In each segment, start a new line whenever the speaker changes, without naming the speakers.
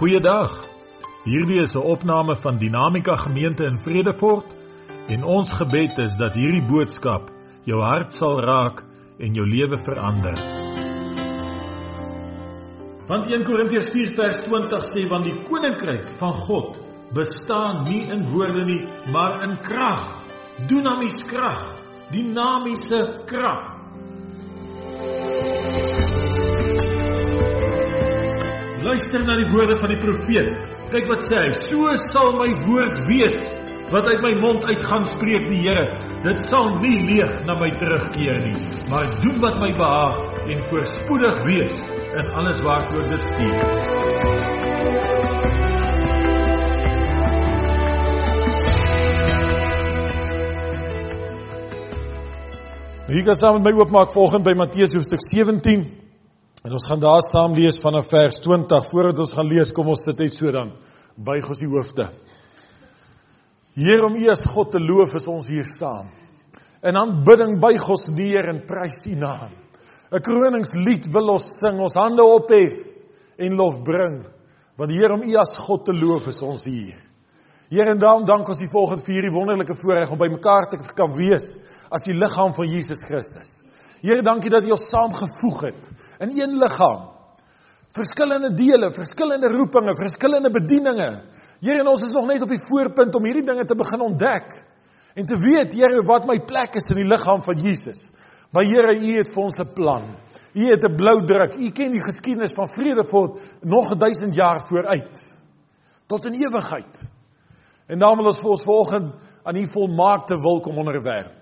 Goeiedag. Hierdie is 'n opname van Dinamika Gemeente in Vredefort en ons gebed is dat hierdie boodskap jou hart sal raak en jou lewe verander. Want 1 Korintiërs 4:20 sê want die koninkryk van God bestaan nie in woorde nie, maar in krag. Dunamis krag, dinamiese krag. Luister na die woorde van die profeet. Kyk wat sê hy: "So sal my woord wees wat uit my mond uitgaan spreek die Here. Dit sal nie leeg na my terugkeer nie, maar doen wat my behaag en voorspoedig wees in alles waartoe dit stuur."
Hier gaan saam met my oopmaak volgende by Matteus hoofstuk 17. En ons gaan daar saam lees vanaf vers 20. Voordat ons gaan lees, kom ons sit net so dan buig ons die hoofde. Here om U as God te loof is ons hier saam. In aanbidding buig ons neer en prys U naam. 'n Kroningslied wil ons sing, ons hande ophef en lof bring. Want Here om U as God te loof is ons hier. Here en daarom dank ons U volgens vir hierdie wonderlike voorreg om by mekaar te kan wees as die liggaam van Jesus Christus. Here, dankie dat U ons saamgevoeg het in een liggaam. Verskillende dele, verskillende roepinge, verskillende bedieninge. Here, en ons is nog net op die voorpunt om hierdie dinge te begin ontdek en te weet, Here, wat my plek is in die liggaam van Jesus. Maar Here, U het vir ons 'n plan. U het 'n blou druk. U ken die geskiedenis van Vredefort nog 1000 jaar vooruit tot in ewigheid. En daarom wil ons vir ons volgende aan U volmaakte wil kom onderwerp.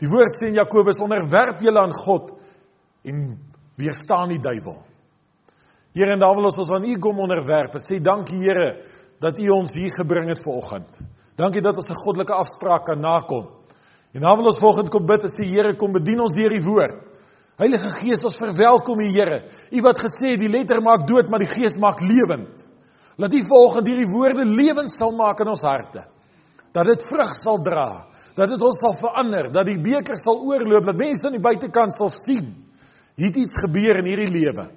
Die woord sê in Jakobus onderwerp julle aan God en weerstaan die duiwel. Here en daar wil ons ons aan U kom onderwerp. Sê dankie Here dat U ons hier gebring het vanoggend. Dankie dat ons 'n goddelike afspraak kan nakom. En dan wil ons volgende kom bid en sê Here kom bedien ons deur die woord. Heilige Gees, ons verwelkom U Here. U wat gesê die letter maak dood, maar die Gees maak lewend. Laat U volgende hierdie woorde lewend sal maak in ons harte. Dat dit vrug sal dra, dat dit ons sal verander, dat die beker sal oorloop, dat mense aan die buitekant sal sien het iets gebeur in hierdie lewe.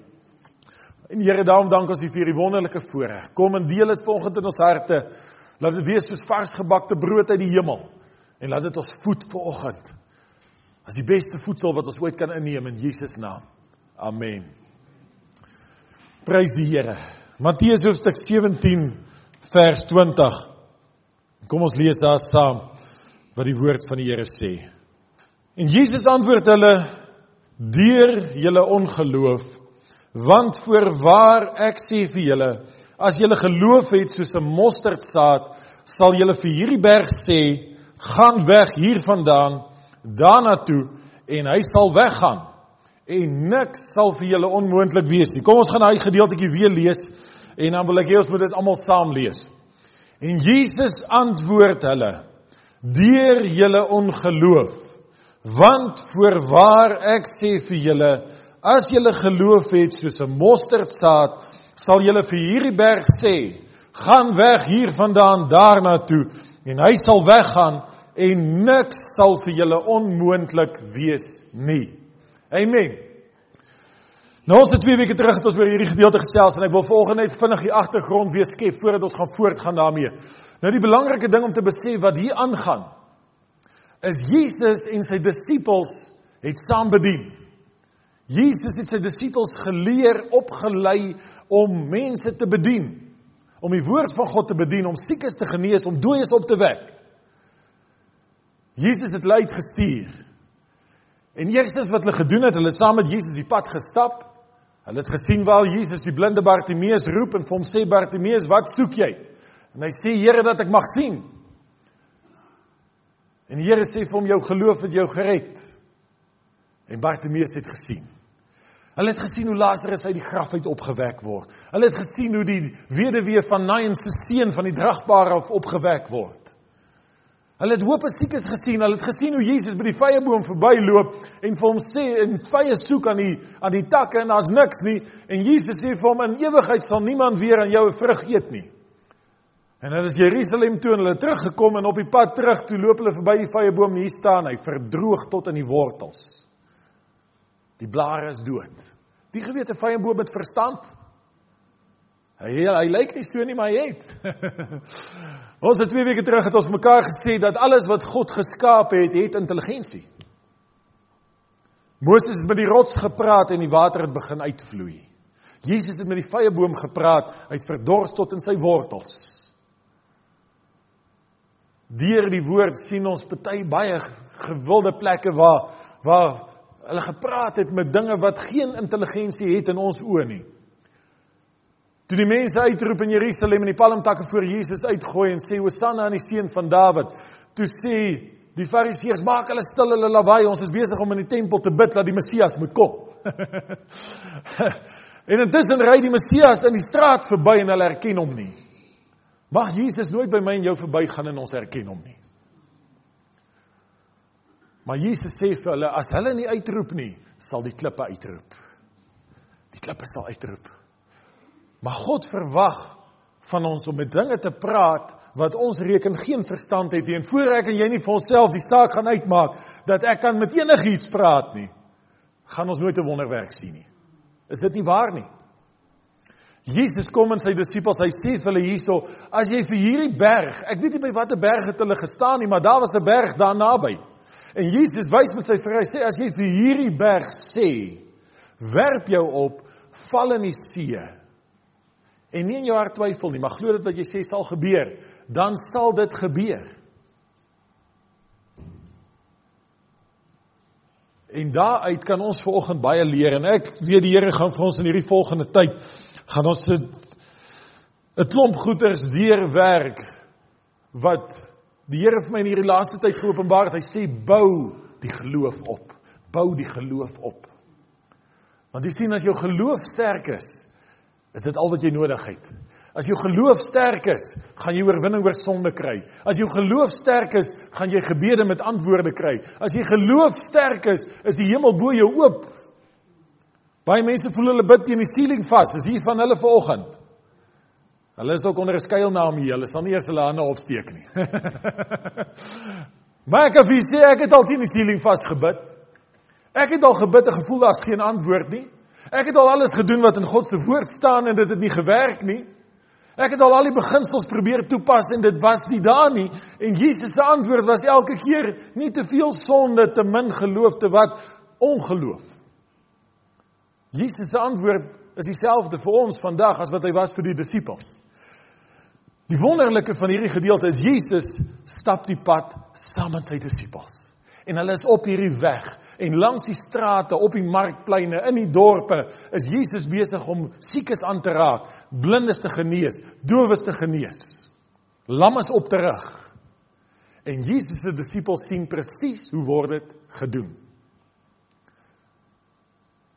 En Here, daarom dank ons U vir hierdie wonderlike voorreg. Kom en deel dit vanoggend in ons harte. Laat dit wees soos vars gebakte brood uit die hemel en laat dit ons voed vanoggend. As die beste voedsel wat ons ooit kan inneem in Jesus naam. Amen. Prys die Here. Matteus hoofstuk 17 vers 20. Kom ons lees daar saam wat die woord van die Here sê. En Jesus antwoord hulle: deur julle ongeloof want voorwaar ek sê vir julle as julle geloof het soos 'n mosterdsaad sal julle vir hierdie berg sê gaan weg hiervandaan daarna toe en hy sal weggaan en niks sal vir julle onmoontlik wees nie kom ons gaan daai gedeeltjie weer lees en dan wil ek hê ons moet dit almal saam lees en Jesus antwoord hulle deur julle ongeloof Want voorwaar ek sê vir julle, as julle geloof het soos 'n mosterdsaad, sal julle vir hierdie berg sê, gaan weg hiervandaan daarna toe en hy sal weggaan en niks sal vir julle onmoontlik wees nie. Amen. Nou ons het twee weke terug het ons oor hierdie gedeelte gesels en ek wil volgende net vinnig die agtergrond weer skep voordat ons gaan voortgaan daarmee. Nou die belangrike ding om te besef wat hier aangaan is Jesus en sy disippels het saam bedien. Jesus het sy disippels geleer, opgelei om mense te bedien, om die woord van God te bedien, om siekes te genees, om dooies op te wek. Jesus het hulle uitgestuur. En eerstens wat hulle gedoen het, hulle het saam met Jesus die pad gestap. Hulle het gesien waar Jesus die blinde Bartimeus roep en vir hom sê Bartimeus, "Wat soek jy?" En hy sê, "Here, dat ek mag sien." En die Here sê vir hom jou geloof het jou gered. En Bartimeus het gesien. Hulle het gesien hoe Lazarus uit die graf uit opgewek word. Hulle het gesien hoe die weduwee van Nain se seun van die dragbare af opgewek word. Hulle het hoop siekes gesien. Hulle het gesien hoe Jesus by die vyeboom verbyloop en vir hom sê en vye soek aan die aan die takke en daar's niks nie en Jesus sê vir hom in ewigheid sal niemand weer aan jou 'n vrug eet nie. En hulle is Jerusalem toe en hulle teruggekom en op die pad terug toe loop hulle verby die vyeboom hier staan hy verdroog tot in die wortels. Die blare is dood. Die gewete vyeboom het verstand. Hy hy lyk nie so nie, maar hy het. ons het 2 weke terug het ons mekaar gesê dat alles wat God geskaap het, het intelligensie. Moses het met die rots gepraat en die water het begin uitvloei. Jesus het met die vrye boom gepraat, hy het verdors tot in sy wortels. Deur die woord sien ons baie baie gewilde plekke waar waar hulle gepraat het met dinge wat geen intelligensie het in ons oë nie. Toe die mense uitroep in Jerusalem en die palmtakke voor Jesus uitgooi en sê Hosanna aan die seun van Dawid, toe sê die Fariseërs maak hulle stil hulle lawaai, ons is besig om in die tempel te bid dat die Messias moet kom. en intussen ry die Messias in die straat verby en hulle herken hom nie. Mag Jesus nooit by my en jou verbygaan en ons herken hom nie. Maar Jesus sê vir hulle as hulle nie uitroep nie, sal die klippe uitroep. Die klippe sal uitroep. Maar God verwag van ons om met dinge te praat wat ons reken geen verstand het nie. En voor ek en jy nie vir onsself die saak gaan uitmaak dat ek kan met enigiets praat nie, gaan ons nooit 'n wonderwerk sien nie. Is dit nie waar nie? Jesus kom en sy disippels, hy sê vir hulle hierso, as jy vir hierdie berg, ek weet nie by watter berg het hulle gestaan nie, maar daar was 'n berg daar naby. En Jesus wys met sy vinger, hy sê as jy vir hierdie berg sê, werp jou op, val in die see en nie in jou hart twyfel nie, maar glo dit wat jy sê sal gebeur, dan sal dit gebeur. En daaruit kan ons vanoggend baie leer en ek weet die Here gaan vir ons in hierdie volgende tyd gaan ons 'n klomp goeders deurwerk wat die Here vir my in hierdie laaste tyd geopenbaar het. Hy sê bou die geloof op. Bou die geloof op. Want jy sien as jou geloof sterk is, is dit al wat jy nodig het. As jou geloof sterk is, gaan jy oorwinning oor sonde kry. As jou geloof sterk is, gaan jy gebede met antwoorde kry. As jy geloof sterk is, is die hemel bo jou oop. Baie mense voel hulle bid teen die ceiling vas. Is hier van hulle vanoggend. Hulle is ook onder 'n skuilnaam hier. Hulle sal nie eers hulle hande opsteek nie. maar ek het sê ek het al teen die ceiling vas gebid. Ek het al gebid en gevoel daar's geen antwoord nie. Ek het al alles gedoen wat in God se woord staan en dit het nie gewerk nie. Ek het al al die beginsels probeer toepas en dit was nie daar nie. En Jesus se antwoord was elke keer nie te veel sonde, te min geloof, te wat ongeloof. Jesus se antwoord is dieselfde vir ons vandag as wat hy was vir die disippels. Die wonderlike van hierdie gedeelte is Jesus stap die pad saam met sy disippels. En hulle is op hierdie weg en langs die strate, op die markpleine, in die dorpe is Jesus besig om siekes aan te raak, blindes te genees, dowes te genees. Lammes op te rig. En Jesus se disippels sien presies hoe word dit gedoen.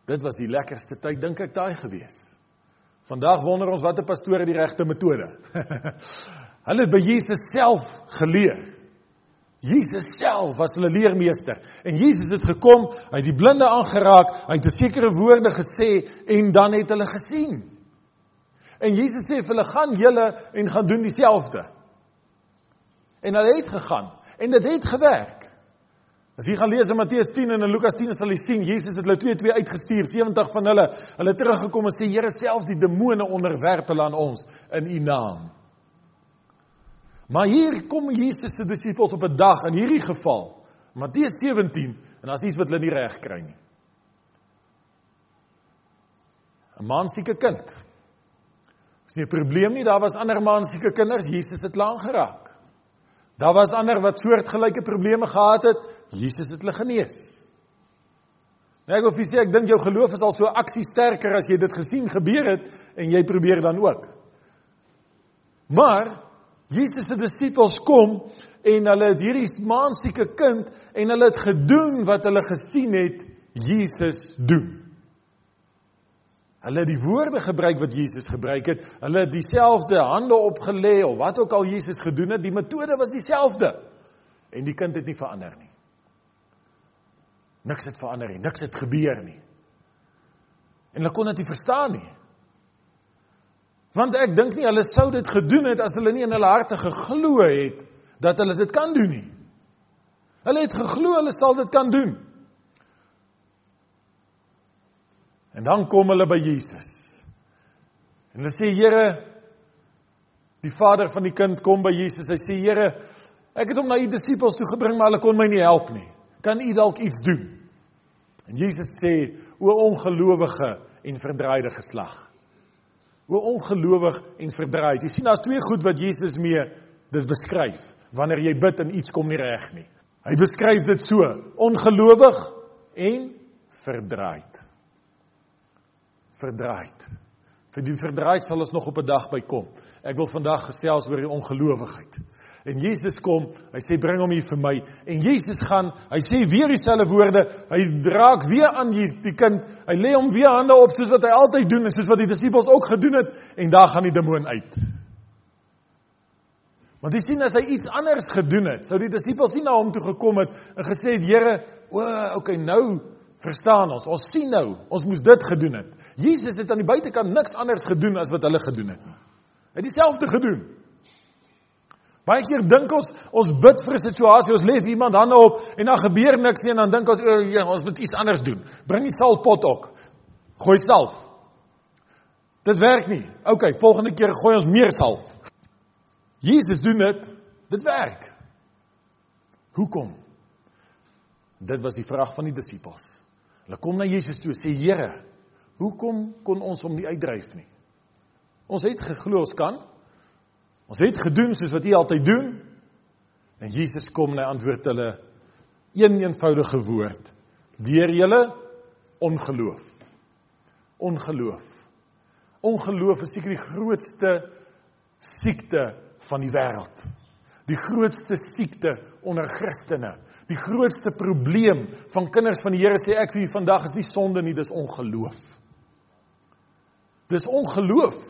Dit was die lekkerste tyd dink ek daai gewees. Vandag wonder ons watter pastore die regte metode. Hulle het by Jesus self geleer. Jesus self was hulle leermeester en Jesus het gekom, hy het die blinde aangeraak, hy het 'n sekere woorde gesê en dan het hulle gesien. En Jesus sê vir hulle gaan julle en gaan doen dieselfde. En hulle het gegaan en dit het gewerk. As jy gaan lees in Matteus 10 en in Lukas 10 sal jy sien Jesus het hulle 2-2 uitgestuur, 70 van hulle, hulle teruggekom en sê Here self die demone onderwerp hulle aan ons in u naam. Maar hier kom Jesus se disippels op 'n dag in hierdie geval, Matteus 17, en daar's iets wat hulle nie reg kry nie. 'n Man sieke kind. Dis nie 'n probleem nie, daar was ander man sieke kinders, Jesus het lank geraak. Daar was ander wat soortgelyke probleme gehad het, Jesus het hulle genees. Nou ek wil vir sê ek dink jou geloof is al so aksie sterker as jy dit gesien gebeur het en jy probeer dan ook. Maar Jesus se disippels kom en hulle het hierdie maansieke kind en hulle het gedoen wat hulle gesien het Jesus doen. Hulle het die woorde gebruik wat Jesus gebruik het. Hulle het dieselfde hande opgelê of wat ook al Jesus gedoen het, die metode was dieselfde. En die kind het nie verander nie. Niks het verander nie, niks het gebeur nie. En hulle kon dit nie verstaan nie. Want ek dink nie hulle sou dit gedoen het as hulle nie in hulle harte geglo het dat hulle dit kan doen nie. Hulle het geglo hulle sal dit kan doen. En dan kom hulle by Jesus. En hulle sê Here, die vader van die kind kom by Jesus. Hy sê Here, ek het hom na u disippels toe gebring, maar hulle kon my nie help nie. Kan u dalk iets doen? En Jesus sê: "O ongelowige en verdraaide geslag. O ongelowig en verdraaid. Jy sien daar's twee goed wat Jesus mee dit beskryf wanneer jy bid en iets kom nie reg nie. Hy beskryf dit so: ongelowig en verdraaid. Verdraaid. Vir die verdraaid sal ons nog op 'n dag bykom. Ek wil vandag gesels oor die ongelowigheid. En Jesus kom, hy sê bring hom hier vir my. En Jesus gaan, hy sê weer dieselfde woorde. Hy draak weer aan die, die kind. Hy lê hom weer hande op soos wat hy altyd doen en soos wat die disippels ook gedoen het en daar gaan die demoon uit. Want jy sien as hy iets anders gedoen het, sou die disippels nie na hom toe gekom het en gesê het Here, o, okay, nou verstaan ons. Ons sien nou, ons moes dit gedoen het. Jesus het aan die buitekant niks anders gedoen as wat hulle gedoen het nie. Hy het dieselfde gedoen. Baie keer dink ons ons bid vir 'n situasie, ons lê iemand hande op en dan gebeur niks nie en dan dink ons o, ja, ons moet iets anders doen. Bring die salfpot ook. Gooi salf. Dit werk nie. OK, volgende keer gooi ons meer salf. Jesus doen dit. Dit werk. Hoekom? Dit was die vraag van die disippels. Hulle kom na Jesus toe sê Here, hoekom kon ons hom nie uitdryf nie? Ons het geglo ons kan, Ons het gedoen soos wat U altyd doen. En Jesus kom en hy antwoord hulle een eenvoudige woord: deur julle ongeloof. Ongeloof. Ongeloof is seker die grootste siekte van die wêreld. Die grootste siekte onder Christene. Die grootste probleem van kinders van die Here sê ek vir julle vandag is nie sonde nie, dis ongeloof. Dis ongeloof.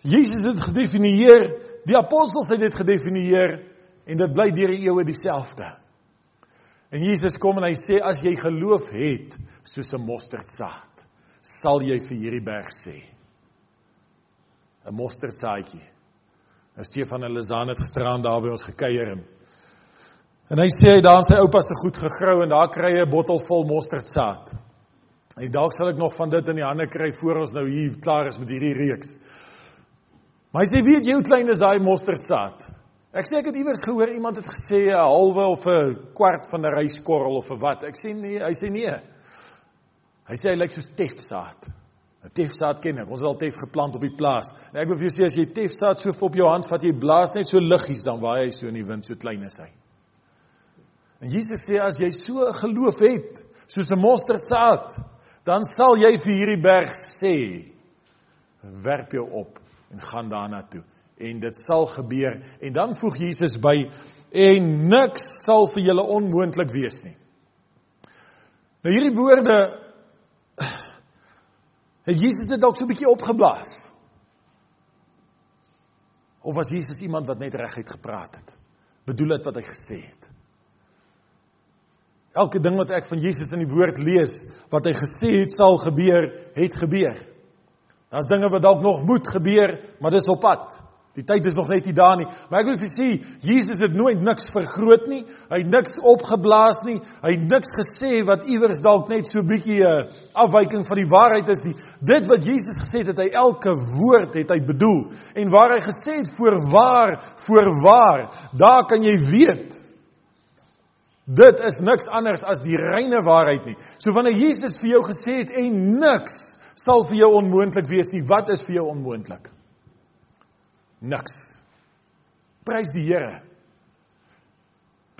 Jesus het gedefinieer, die apostels het dit gedefinieer en dit bly deur die eeue dieselfde. En Jesus kom en hy sê as jy geloof het soos 'n mosterdsaad, sal jy vir hierdie berg sê. 'n Mosterdsaadjie. Nou Stefan en Lizaan het gisteraan daar by ons gekuier en en hy sê hy daar in sy oupa se goed gegrou en daar kry hy 'n bottel vol mosterdsaad. En dalk sal ek nog van dit in die hande kry voor ons nou hier klaar is met hierdie reeks. Maar hy sê weet jy hoe klein is daai mosterdsaad? Ek sê ek het iewers gehoor iemand het gesê 'n halwe of 'n kwart van 'n ryskorrel of 'n wat. Ek sê nee, hy sê nee. Hy sê hy lyk soos tefsaad. 'n Tefsaad ken ek. Ons het al tef geplant op die plaas. En ek wil vir jou sê as jy tefsaad so op jou hand vat, jy blaas net so liggies dan waai hy so in die wind, so klein is hy. En Jesus sê as jy so 'n geloof het, soos 'n mosterdsaad, dan sal jy vir hierdie berg sê: werp jou op en gaan daarna toe en dit sal gebeur en dan voeg Jesus by en niks sal vir julle onmoontlik wees nie. Nou hierdie woorde het Jesus dit dalk so 'n bietjie opgeblaas. Of was Jesus iemand wat net reguit gepraat het? Bedoel dit wat hy gesê het? Elke ding wat ek van Jesus in die woord lees, wat hy gesê het sal gebeur, het gebeur. Daar's dinge wat dalk nog moet gebeur, maar dis op pad. Die tyd is nog net nie daar nie. Maar ek wil vir sê, Jesus het nooit niks vergroot nie. Hy het niks opgeblaas nie. Hy het niks gesê wat iewers dalk net so bietjie 'n uh, afwyking van die waarheid is nie. Dit wat Jesus gesê het, het hy elke woord het hy bedoel. En waar hy gesê het voorwaar, voorwaar, daar kan jy weet. Dit is niks anders as die reine waarheid nie. So wanneer Jesus vir jou gesê het en niks sal vir jou onmoontlik wees nie. Wat is vir jou onmoontlik? Niks. Prys die Here.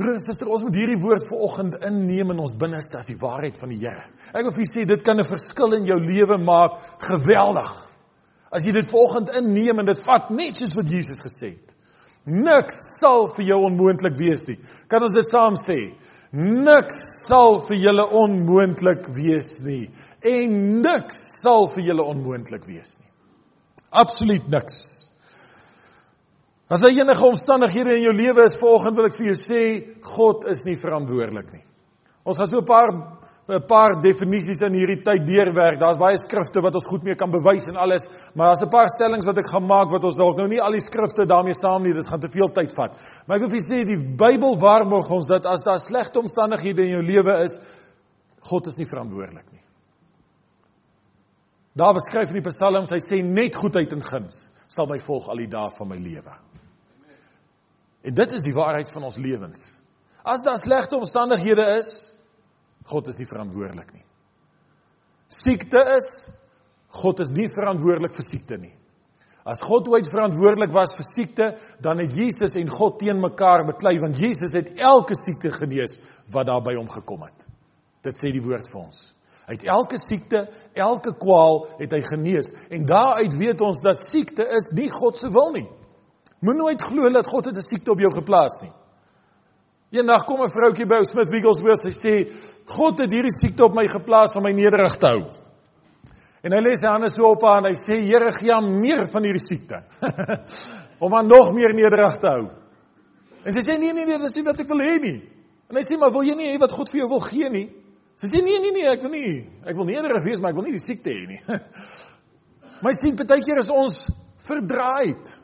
Broer en suster, ons moet hierdie woord vanoggend inneem in ons binneste as die waarheid van die Here. Ek wil vir julle sê dit kan 'n verskil in jou lewe maak, geweldig. As jy dit vanoggend inneem en dit vat net soos wat Jesus gesê het. Niks sal vir jou onmoontlik wees nie. Kan ons dit saam sê? Niks sal vir julle onmoontlik wees nie en niks sal vir julle onmoontlik wees nie. Absoluut niks. As daar enige omstandighede in jou lewe is, volgens wil ek vir jou sê, God is nie verantwoordelik nie. Ons gaan so 'n paar 'n paar definisies in hierdie tyd deurwerk. Daar's baie skrifte wat ons goed mee kan bewys en alles, maar daar's 'n paar stellings wat ek gaan maak wat ons dalk nou nie al die skrifte daarmee saam nie, dit gaan te veel tyd vat. Maar ek wil vir julle sê die Bybel waarborg ons dat as daar slegte omstandighede in jou lewe is, God is nie verantwoordelik nie. Dawid skryf in die Psalms, hy sê net goedheid en guns sal my volg al die dae van my lewe. En dit is die waarheid van ons lewens. As daar slegte omstandighede is, God is nie verantwoordelik nie. Siekte is, God is nie verantwoordelik vir siekte nie. As God ooit verantwoordelik was vir siekte, dan het Jesus en God teen mekaar beklei want Jesus het elke siekte genees wat daar by hom gekom het. Dit sê die woord vir ons. Het elke siekte, elke kwaal het hy genees en daaruit weet ons dat siekte is nie God se wil nie. Moenie nooit glo dat God het 'n siekte op jou geplaas nie. Eendag kom 'n vroutjie by Smith Wigglesworth en sê God het hierdie siekte op my geplaas om my nederig te hou. En hy lê sy hande so op haar en hy sê Here gee hom meer van hierdie siekte. om hom nog meer nederig te hou. En sy sê nee nee nee, dis nie wat ek wil hê nie. En hy sê maar wil jy nie hê wat God vir jou wil gee nie? Sy sê nee nee nee, ek wil nie. Ek wil nederig wees, maar ek wil nie die siekte hê nie. my sien baie keer is ons verdraaid.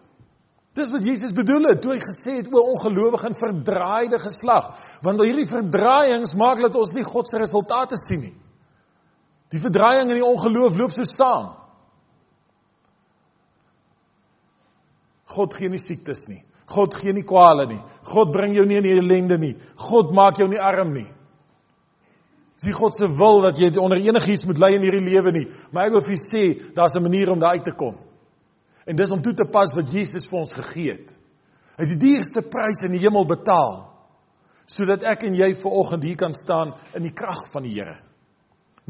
Dis wat Jesus bedoel het toe hy gesê het o ongelowige en verdraaide geslag, want hierdie verdraaiings maak dat ons nie God se resultate sien nie. Die verdraaiing en die ongeloof loop so saam. God gee nie siektes nie. God gee nie kwale nie. God bring jou nie in ellende nie. God maak jou nie arm nie. Dis God se wil dat jy onder enigiets moet ly in hierdie lewe nie, maar ek wil vir u sê, daar's 'n manier om daar uit te kom. En dis om toe te pas wat Jesus vir ons gegee het. Hy het die duurste prys in die hemel betaal sodat ek en jy ver oggend hier kan staan in die krag van die Here.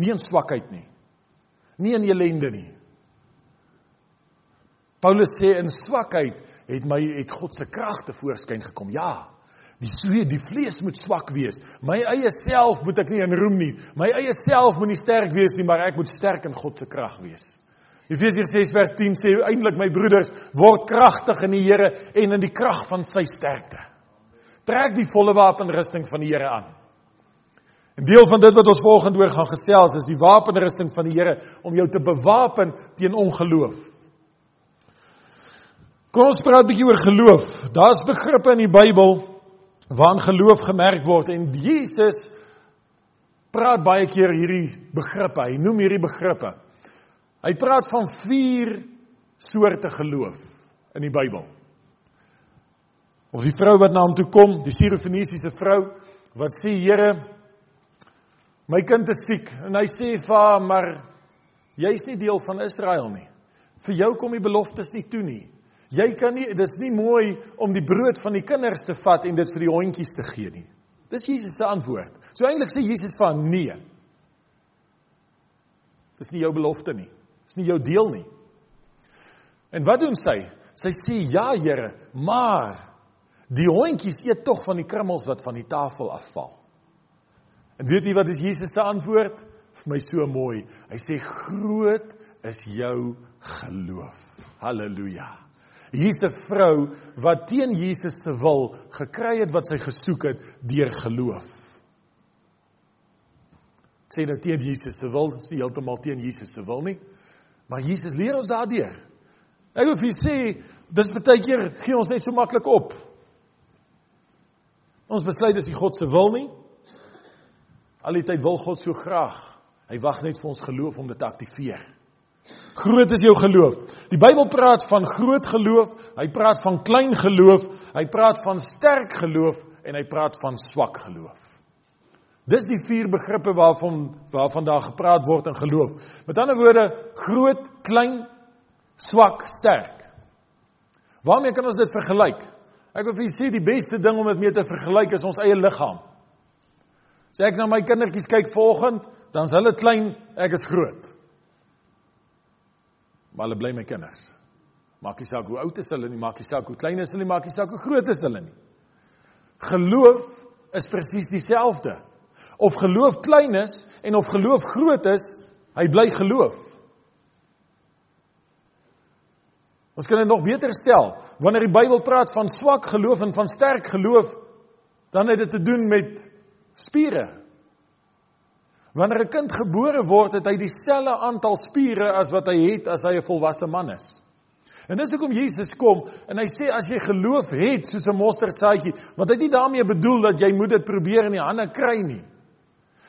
Nie in swakheid nie. Nie in ellende nie. Paulus sê in swakheid het my het God se krag te voorskyn gekom. Ja. Die swe die vlees moet swak wees. My eie self moet ek nie in roem nie. My eie self moet nie sterk wees nie, maar ek moet sterk in God se krag wees. Efesiërs 6 vers 10 sê eintlik my broeders word kragtig in die Here en in die krag van sy sterkte. Trek die volle wapenrusting van die Here aan. 'n Deel van dit wat ons volgende oor gaan gesels is die wapenrusting van die Here om jou te bewapen teen ongeloof. Kom ons praat 'n bietjie oor geloof. Daar's begrippe in die Bybel waarin geloof gemerk word en Jesus praat baie keer hierdie begrippe. Hy noem hierdie begrippe. Hy praat van vier soorte geloof in die Bybel. Of die vrou wat na hom toe kom, die Sirofenisiese vrou wat sê Here, My kind is siek en hy sê vir haar, maar jy's nie deel van Israel nie. Vir jou kom die beloftes nie toe nie. Jy kan nie dis nie mooi om die brood van die kinders te vat en dit vir die hondjies te gee nie. Dis Jesus se antwoord. So eintlik sê Jesus haar nee. Dis nie jou belofte nie. Dis nie jou deel nie. En wat doen sy? Sy sê ja, Here, maar die hondjies eet tog van die krummels wat van die tafel afval. En weet jy wat is Jesus se antwoord? Vir my so mooi. Hy sê groot is jou geloof. Halleluja. Hier's 'n vrou wat teen Jesus se wil gekry het wat sy gesoek het deur geloof. Ek sê nou teen Jesus se wil, dis nie heeltemal teen Jesus se wil nie. Maar Jesus leer ons daardeur. Ek wil vir julle sê, dis baie keer gee ons net so maklik op. Ons besluit dis nie God se wil nie. Al die tyd wil God so graag. Hy wag net vir ons geloof om dit te aktiveer. Groot is jou geloof. Die Bybel praat van groot geloof, hy praat van klein geloof, hy praat van sterk geloof en hy praat van swak geloof. Dis die vier begrippe waarvan waarvan daar gepraat word in geloof. Met ander woorde, groot, klein, swak, sterk. Waarmee kan ons dit vergelyk? Ek wil vir julle sê die beste ding om dit mee te vergelyk is ons eie liggaam. Sê ek na my kindertjies kyk vanoggend, dan's hulle klein, ek is groot. Maar hulle bly my kinders. Maak nie saak hoe oud is hulle nie, maak nie saak hoe klein is hulle nie, maak nie saak hoe groot is hulle nie. Geloof is presies dieselfde. Of geloof klein is en of geloof groot is, hy bly geloof. Ons kan dit nog beter stel. Wanneer die Bybel praat van swak geloof en van sterk geloof, dan het dit te doen met spiere. Wanneer 'n kind gebore word, het hy dieselfde aantal spiere as wat hy het as hy 'n volwasse man is. En dis hoekom Jesus kom en hy sê as jy geloof het soos 'n mosterdsaadjie, want hy het nie daarmee bedoel dat jy moet dit probeer in die hande kry nie.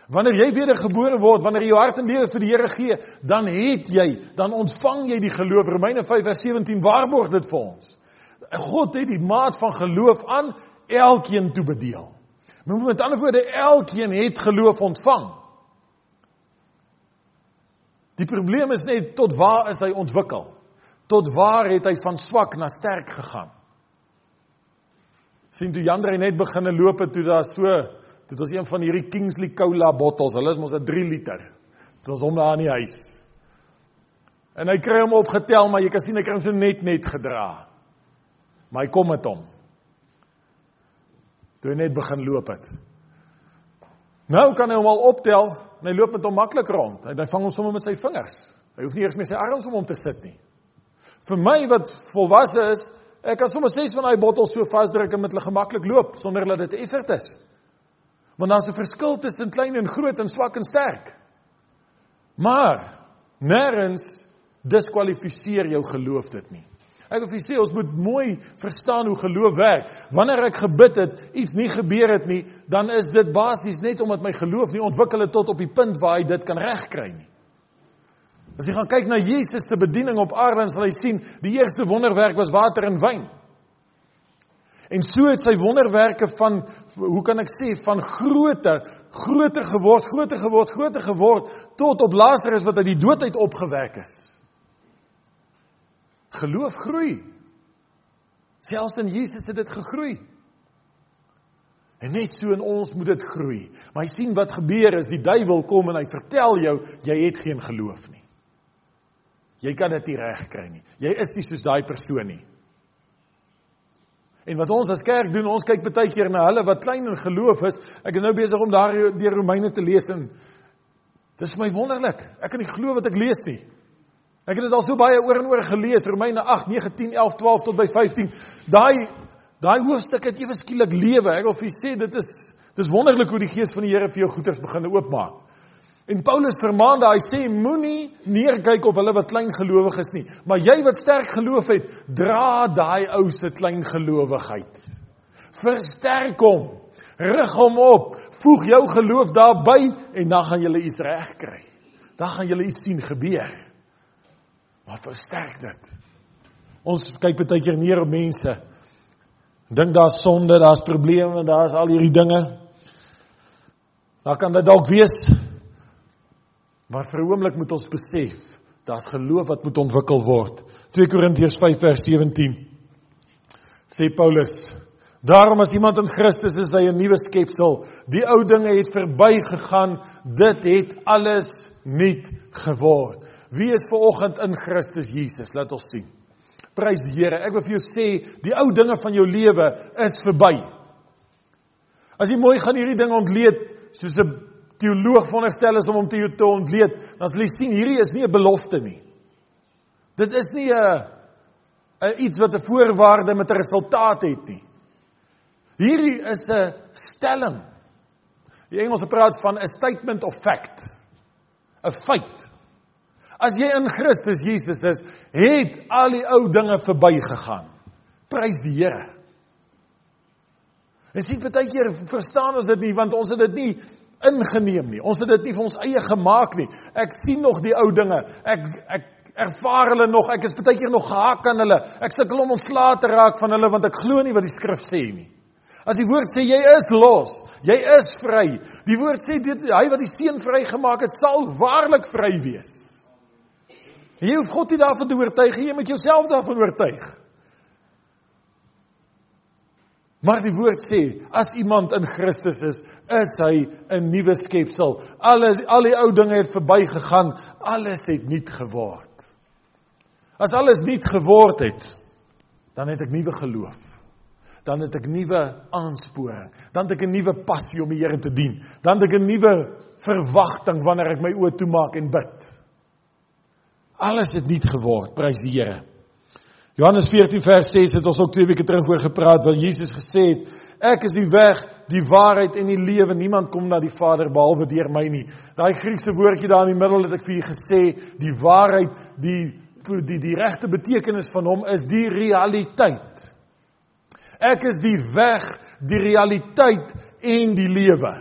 Wanneer jy wedergebore word, wanneer jy jou hart en lewe vir die Here gee, dan het jy, dan ontvang jy die geloof. Romeine 5:17 waarborg dit vir ons. God het die maat van geloof aan elkeen toe bedeel. Met ander woorde, elkeen het geloof ontvang. Die probleem is net tot waar is hy ontwikkel? Tot waar het hy van swak na sterk gegaan? sien toe Jandrey net begine loop het toe daar so Dit was een van hierdie Kingsley Cola bottels. Hulle is mos 'n 3 liter. Dit was hom daar in die huis. En hy kry hom opgetel, maar jy kan sien hy kry hom so net net gedra. Maar hy kom met hom. Toe hy net begin loop het. Nou kan hy hom al optel en hy loop met hom maklik rond. Hy, hy vang hom sommer met sy vingers. Hy hoef nie eers met sy arms om hom te sit nie. Vir my wat volwasse is, ek kan sommer ses van daai bottels so vasdruk en met hulle gemaklik loop sonder dat dit effort is. Want daar's 'n verskil tussen klein en groot en swak en sterk. Maar nêrens diskwalifiseer jou geloof dit nie. Ek wil vir sê ons moet mooi verstaan hoe geloof werk. Wanneer ek gebid het, iets nie gebeur het nie, dan is dit basies net omdat my geloof nie ontwikkel het tot op die punt waar hy dit kan regkry nie. As jy gaan kyk na Jesus se bediening op aarde, sal jy sien die eerste wonderwerk was water en wyn. En so het sy wonderwerke van hoe kan ek sê van grootte groter geword, groter geword, groter geword tot op Lazarus wat uit die dood uit opgewek is. Geloof groei. Selfs in Jesus het dit gegroei. En net so in ons moet dit groei. Maar jy sien wat gebeur is die duiwel kom en hy vertel jou jy het geen geloof nie. Jy kan dit nie regkry nie. Jy is nie soos daai persoon nie. En wat ons as kerk doen, ons kyk baie keer na hulle wat klein in geloof is. Ek is nou besig om daar deur Romeine te lees en dis my wonderlik. Ek kan nie glo wat ek lees nie. Ek het dit al so baie oor en oor gelees, Romeine 8, 9, 10, 11, 12 tot by 15. Daai daai hoofstuk het ewe skielik lewe. Ek wil vir julle sê dit is dis wonderlik hoe die gees van die Here vir jou goeders begin oopmaak. En Paulus vermaan daai sê moenie neerkyk op hulle wat klein gelowig is nie, maar jy wat sterk geloof het, dra daai ou se klein gelowigheid. Versterk hom. Rig hom op. Voeg jou geloof daarbey en dan gaan jy iets reg kry. Dan gaan jy iets sien gebeur. Maar versterk dit. Ons kyk baie keer neer op mense. Dink daar's sonde, daar's probleme, daar's al hierdie dinge. Daar kan dit dalk wees Maar vir 'n oomblik moet ons besef, daar's geloof wat moet ontwikkel word. 2 Korintiërs 5 vers 17 sê Paulus: Daarom as iemand in Christus is, hy 'n nuwe skepsel. Die ou dinge het verbygegaan, dit het alles nuut geword. Wie is ver oggend in Christus Jesus? Laat ons sien. Prys die Here. Ek wil vir jou sê, die ou dinge van jou lewe is verby. As jy mooi gaan hierdie ding ontleed soos 'n teoloog veronderstel is om hom te te ontleed, dan sal jy sien hierdie is nie 'n belofte nie. Dit is nie 'n 'n iets wat 'n voorwaarde met 'n resultaat het nie. Hierdie is 'n stelling. Die Engelse praat van 'n statement of fact. 'n Feit. As jy in Christus Jesus is, het al die ou dinge verbygegaan. Prys die Here. En sien baie keer verstaan ons dit nie want ons het dit nie ingeneem nie. Ons het dit nie vir ons eie gemaak nie. Ek sien nog die ou dinge. Ek ek ervaar hulle nog. Ek is baie keer nog gehaak aan hulle. Ek sukkel om ontslae te raak van hulle want ek glo nie wat die skrif sê nie. As die woord sê jy is los, jy is vry. Die woord sê dit hy wat die seun vrygemaak het, sal waarlik vry wees. Jy hoef God nie daarvan te oortuig nie, jy moet jouself daarvan oortuig. Maar die woord sê, as iemand in Christus is, is hy 'n nuwe skepsel. Alle al die ou dinge het verbygegaan, alles het nuut geword. As alles nuut geword het, dan het ek nuwe geloof. Dan het ek nuwe aansporing, dan het ek 'n nuwe passie om die Here te dien. Dan het ek 'n nuwe verwagting wanneer ek my oë toemaak en bid. Alles het nuut geword, prys die Here. Johannes 14 vers 6 het ons ook twee weke terug oor gepraat waar Jesus gesê het ek is die weg, die waarheid en die lewe. Niemand kom na die Vader behalwe deur my nie. Daai Griekse woordjie daar in die middel het ek vir julle gesê, die waarheid, die die die regte betekenis van hom is die realiteit. Ek is die weg, die realiteit en die lewe.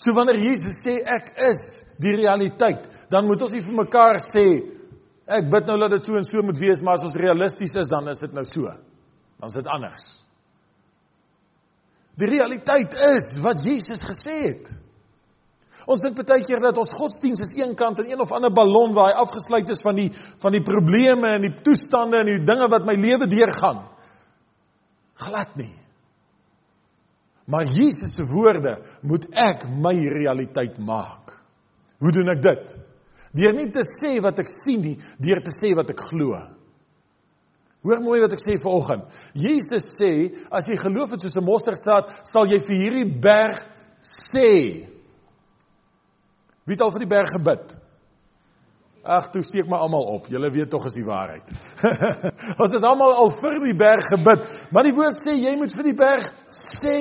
So wanneer Jesus sê ek is die realiteit, dan moet ons nie vir mekaar sê ek bid nou dat dit so en so moet wees, maar as ons realisties is, dan is dit nou so. Dan is dit anders. Die realiteit is wat Jesus gesê het. Ons dink baie keer dat ons godsdiens is een kant en een of ander ballon waar hy afgesluit is van die van die probleme en die toestande en die dinge wat my lewe deurgaan. Glad nie. Maar Jesus se woorde moet ek my realiteit maak. Hoe doen ek dit? Deur nie te sê wat ek sien nie, deur te sê wat ek glo. Hoor mooi wat ek sê vanoggend. Jesus sê, as jy geloof het soos 'n mosterdsaad, sal jy vir hierdie berg sê. Wie het al vir die berg gebid? Ag, toe steek maar almal op. Julle weet tog is die waarheid. Ons het almal al vir die berg gebid, maar die woord sê jy moet vir die berg sê.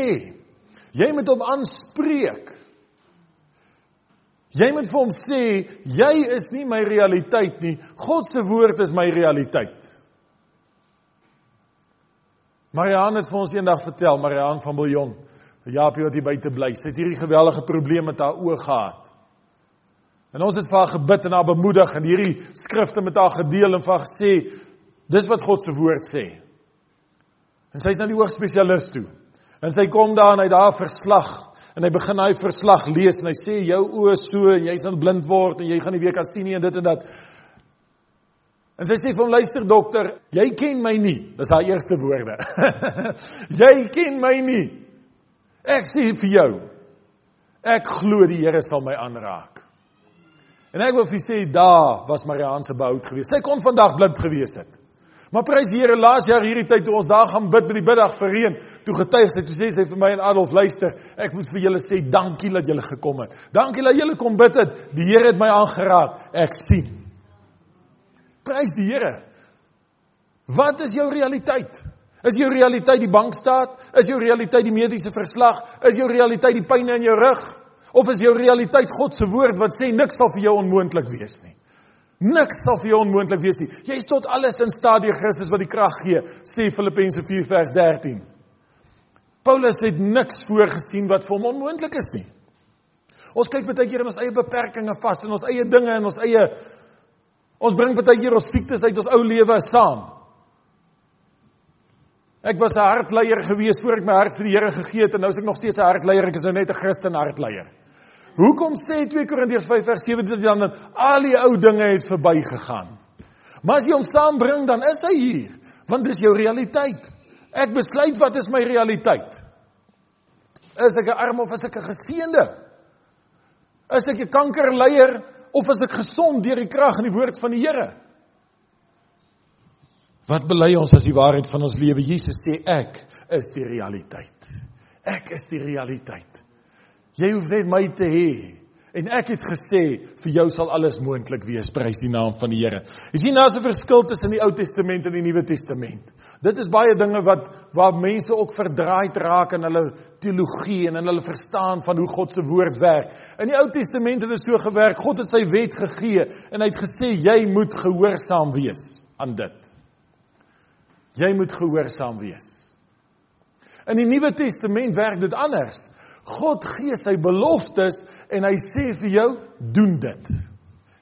Jy moet hom aanspreek. Jy moet vir hom sê, jy is nie my realiteit nie. God se woord is my realiteit. Marianne het vir ons eendag vertel, Marianne van Biljon, Japie wat hier buite bly, sy het hierdie geweldige probleem met haar oë gehad. En ons het vir haar gebid en haar bemoedig en hierdie skrifte met haar gedeel en vir haar gesê, dis wat God se woord sê. En sy is nou die oogspesialis toe. En sy kom daar en hy daar verslag en hy begin hy verslag lees en hy sê jou oë so en jy sal blind word en jy gaan nie weer kan sien nie en dit en dat. En sy sê vir hom luister dokter, jy ken my nie. Dis haar eerste woorde. jy ken my nie. Ek sê vir jou, ek glo die Here sal my aanraak. En ek wil vir sê daar was Marianne se behoud geweest. Sy kon vandag blind gewees het. Maar prys die Here, laas jaar hierdie tyd toe ons daar gaan bid by die biddag vir reën, toe getuig sy, toe sê sy vir my en Adolf, luister, ek moet vir julle sê dankie dat julle gekom het. Dankie dat julle kom bid het. Die Here het my aangeraak. Ek sien. Prys die Here. Wat is jou realiteit? Is jou realiteit die bankstaat? Is jou realiteit die mediese verslag? Is jou realiteit die pyn in jou rug? Of is jou realiteit God se woord wat sê niks sal vir jou onmoontlik wees nie? Niks sal vir jou onmoontlik wees nie. Jy is tot alles in staat deur Christus wat die krag gee, sê Filippense 4 vers 13. Paulus het niks voorgesien wat vir hom onmoontlik is nie. Ons kyk baie keer in ons eie beperkings vas en ons eie dinge en ons eie Ons bring baie keer ons siektes uit ons ou lewe saam. Ek was 'n hartleier gewees voor ek my hart vir die Here gegee het en nou is ek nog steeds 'n hartleier. Ek is nou net 'n Christen hartleier. Hoekom sê 2 Korintiërs 5 vers 17 dan dat al die ou dinge het verbygegaan? Maar as jy hom saambring, dan is hy hier, want dis jou realiteit. Ek besluit wat is my realiteit. Is ek 'n arm of is ek 'n geseënde? Is ek 'n kankerleier of is ek gesond deur die krag en die woord van die Here? Wat bely ons as die waarheid van ons lewe? Jesus sê ek is die realiteit. Ek is die realiteit. Jy hoef net my te hê en ek het gesê vir jou sal alles moontlik wees. Prys die naam van die Here. Jy sien daar's 'n verskil tussen die Ou Testament en die Nuwe Testament. Dit is baie dinge wat waar mense ook verdraaid raak in hulle teologie en in hulle verstaan van hoe God se woord werk. In die Ou Testament het dit so gewerk. God het sy wet gegee en hy het gesê jy moet gehoorsaam wees aan dit. Jy moet gehoorsaam wees. In die Nuwe Testament werk dit anders. God gee sy beloftes en hy sê vir jou, doen dit.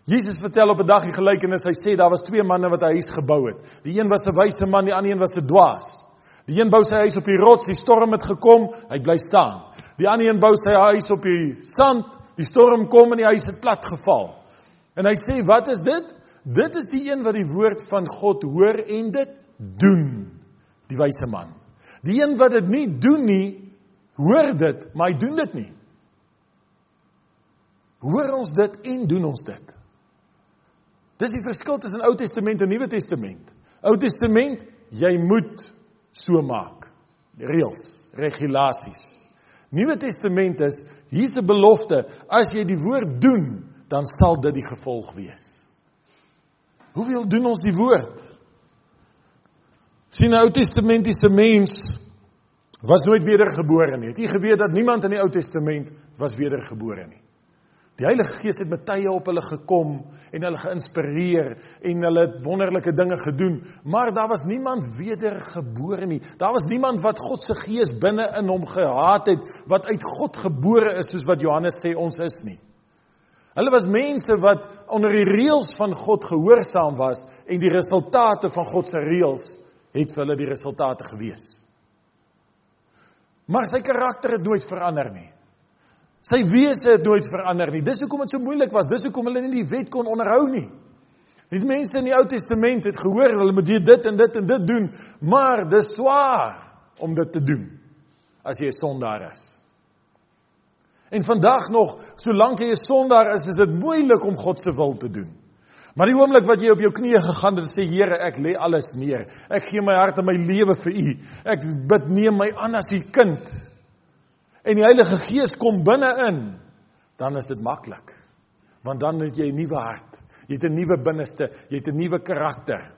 Jesus vertel op 'n dag die gelykenis. Hy sê daar was twee manne wat 'n huis gebou het. Die een was 'n wyse man, die ander een was 'n dwaas. Die een bou sy huis op die rots, die storm het gekom, hy bly staan. Die ander een bou sy huis op die sand, die storm kom en die huis het plat geval. En hy sê, "Wat is dit? Dit is die een wat die woord van God hoor en dit doen." Die wyse man. Die een wat dit nie doen nie, hoor dit, maar hy doen dit nie. Hoor ons dit en doen ons dit? Dis die verskil tussen Ou Testament en Nuwe Testament. Ou Testament, jy moet so maak. Reëls, regulasies. Nuwe Testament is hier's 'n belofte, as jy die woord doen, dan sal dit die gevolg wees. Hoeveel doen ons die woord? sien 'n Ou Testamentiese mens was nooit wedergebore nie. Het jy geweet dat niemand in die Ou Testament was wedergebore nie? Die Heilige Gees het met tye op hulle gekom en hulle geïnspireer en hulle het wonderlike dinge gedoen, maar daar was niemand wedergebore nie. Daar was niemand wat God se Gees binne in hom gehad het wat uit God gebore is soos wat Johannes sê ons is nie. Hulle was mense wat onder die reëls van God gehoorsaam was en die resultate van God se reëls het vir hulle die resultate gewees. Maar sy karakter het nooit verander nie. Sy wese het nooit verander nie. Dis hoekom dit so moeilik was. Dis hoekom hulle nie die wet kon onderhou nie. Die mense in die Ou Testament het gehoor hulle moet dit en dit en dit doen, maar dis swaar om dit te doen as jy 'n sondaar is. En vandag nog, solank jy 'n sondaar is, is dit moeilik om God se wil te doen. Maar die oomblik wat jy op jou knieë gegaan het en sê Here, ek lê alles neer. Ek gee my hart en my lewe vir U. Ek bid neem my aan as U kind en die Heilige Gees kom binne-in, dan is dit maklik. Want dan het jy 'n nuwe hart. Jy het 'n nuwe binneste, jy het 'n nuwe karakter.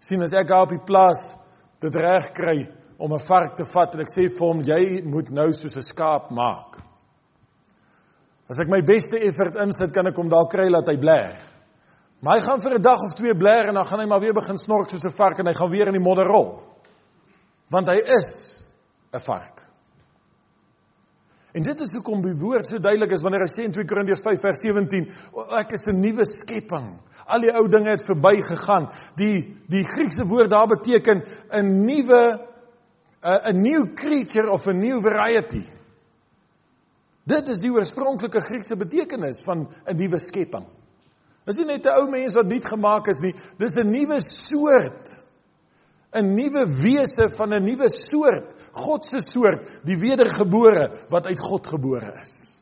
sien as ek daar op die plaas dit reg kry om 'n vark te vat en ek sê vir hom jy moet nou soos 'n skaap maak. As ek my beste effort insit, kan ek hom dalk kry laat hy bler. Maar hy gaan vir 'n dag of twee bler en dan gaan hy maar weer begin snork soos 'n vark en hy gaan weer in die modder rol. Want hy is 'n vark. En dit is hoekom die woord so duidelik is wanneer hy sê in 2 Korintiërs 5 vers 17, ek is 'n nuwe skepping. Al die ou dinge het verbygegaan. Die die Griekse woord daar beteken 'n nuwe 'n new creature of a new variety. Dit is die oorspronklike Griekse betekenis van 'n nuwe skepping. Dis nie net 'n ou mens wat nuut gemaak is nie, dis 'n nuwe soort 'n nuwe wese van 'n nuwe soort, God se soort, die wedergebore wat uit God gebore is.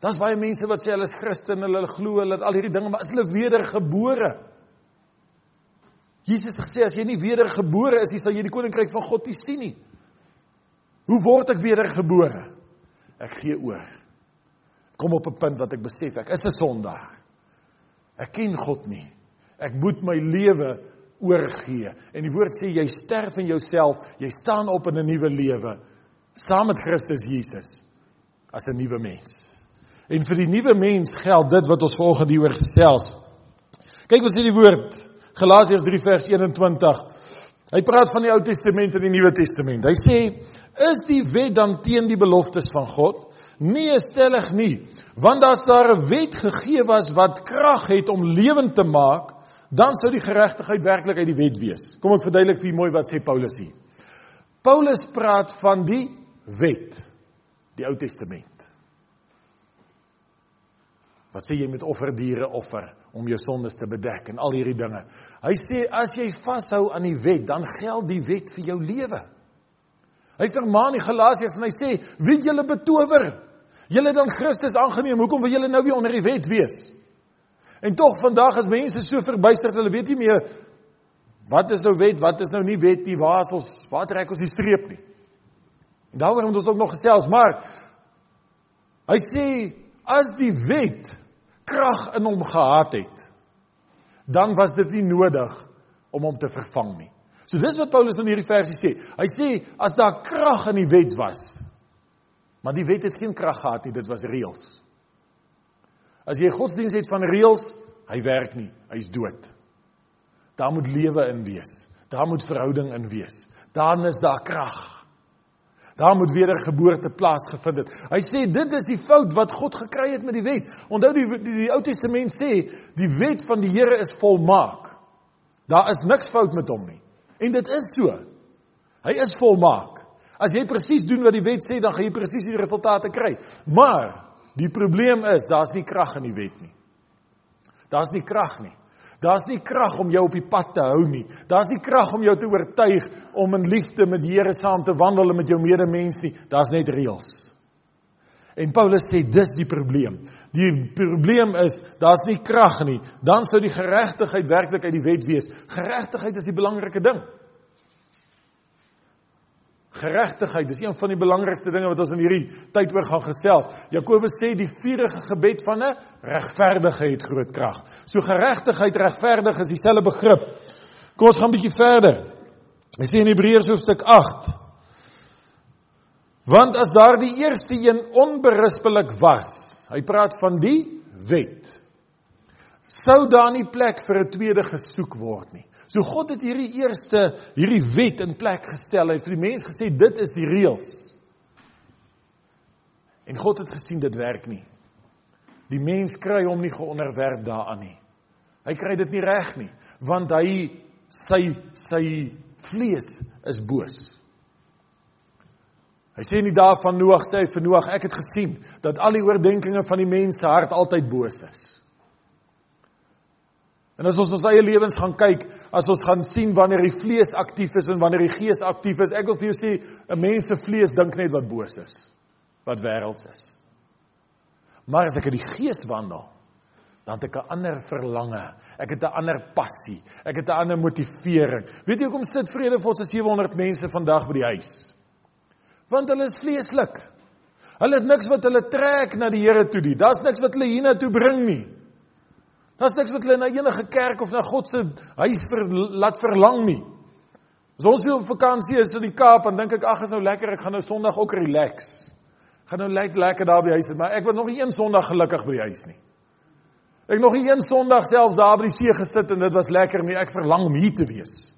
Daar's baie mense wat sê hulle is Christen, hulle glo hulle het al hierdie dinge, maar is hulle wedergebore? Jesus het gesê as jy nie wedergebore is nie, sal jy die koninkryk van God nie sien nie. Hoe word ek wedergebore? Ek gee oor. Kom op 'n punt wat ek besef ek is 'n sondaar. Ek ken God nie. Ek moet my lewe oorgee. En die woord sê jy sterf in jouself, jy staan op in 'n nuwe lewe saam met Christus Jesus as 'n nuwe mens. En vir die nuwe mens geld dit wat ons volgende hier oor gesels. Kyk wat sê die woord Galasiërs 3 vers 21. Hy praat van die Ou Testament en die Nuwe Testament. Hy sê: "Is die wet dan teen die beloftes van God?" Nee, stellig nie. Want as daar 'n wet gegee was wat krag het om lewend te maak, dan sou die geregtigheid werklik uit die wet wees. Kom ek verduidelik vir mooi wat sê Paulus hier. Paulus praat van die wet, die Ou Testament. Wat sê jy met offerdiere offer om jou sondes te bedek en al hierdie dinge. Hy sê as jy vashou aan die wet, dan geld die wet vir jou lewe. Hy vermaan die Galasiërs en hy sê, "Wie julle betower? Julle dan Christus aangeneem, hoekom wil julle nou weer onder die wet wees?" En tog vandag is mense so verbuisterd, hulle weet nie meer wat is nou wet, wat is nou nie wet nie, waar is ons, waar trek ons die streep nie. En daaroor moet ons ook nog gesels, maar hy sê as die wet krag in hom gehad het, dan was dit nie nodig om hom te vervang nie. So dis wat Paulus in hierdie versie sê. Hy sê as daar krag in die wet was, maar die wet het geen krag gehad nie, dit was reëls. As jy godsdiens het van reëls, hy werk nie, hy's dood. Daar moet lewe in wees. Daar moet verhouding in wees. Dan is daar krag. Daar moet wedergeboorte plaasgevind het. Hy sê dit is die fout wat God gekry het met die wet. Onthou die die, die Ou Testament sê die wet van die Here is volmaak. Daar is niks fout met hom nie. En dit is so. Hy is volmaak. As jy presies doen wat die wet sê, dan gaan jy presies die resultate kry. Maar Die probleem is, daar's nie krag in die wet nie. Daar's nie krag nie. Daar's nie krag om jou op die pad te hou nie. Daar's nie krag om jou te oortuig om in liefde met die Here saam te wandel en met jou medemens nie. Daar's net reëls. En Paulus sê dis die probleem. Die probleem is daar's nie krag nie. Dan sou die geregtigheid werklik uit die wet wees. Geregtigheid is die belangrike ding. Geregtigheid is een van die belangrikste dinge wat ons in hierdie tyd oor gaan gesels. Jakobus sê die vurige gebed van 'n regverdige het groot krag. So geregtigheid, regverdig is dieselfde begrip. Kom ons gaan 'n bietjie verder. Hy sê in Hebreërs hoofstuk 8 Want as daardie eerste een onberispelik was, hy praat van die wet. Sou daar nie plek vir 'n tweede gesoek word nie. So God het hierdie eerste hierdie wet in plek gestel. Hy het vir die mens gesê dit is die reëls. En God het gesien dit werk nie. Die mens kry hom nie geonderwerp daaraan nie. Hy kry dit nie reg nie, want hy sy sy vlees is boos. Hy sê in die dae van Noag sê hy vir Noag ek het gesien dat al die oordeenkings van die mens se hart altyd boos is. En as ons ons eie lewens gaan kyk, as ons gaan sien wanneer die vlees aktief is en wanneer die gees aktief is, ek wil vir jou sê 'n mens se vlees dink net wat boos is wat wêrelds is. Maar as ek in die gees wandel, dan het ek 'n ander verlange. Ek het 'n ander passie. Ek het 'n ander motivering. Weet jy hoekom sit Vredefort se 700 mense vandag by die huis? Want hulle is vleeslik. Hulle het niks wat hulle trek na die Here toe nie. Daar's niks wat hulle hiernatoe bring nie. Daar's niks wat hulle na enige kerk of na God se huis vir laat verlang nie. As ons weer op vakansie is in die Kaap, dan dink ek ag, is nou lekker, ek gaan nou Sondag ook relax gaan nou lekker lekker daar by die huis, maar ek was nog nie een Sondag gelukkig by die huis nie. Ek nog nie een Sondag self daar by die see gesit en dit was lekker nie. Ek verlang om hier te wees.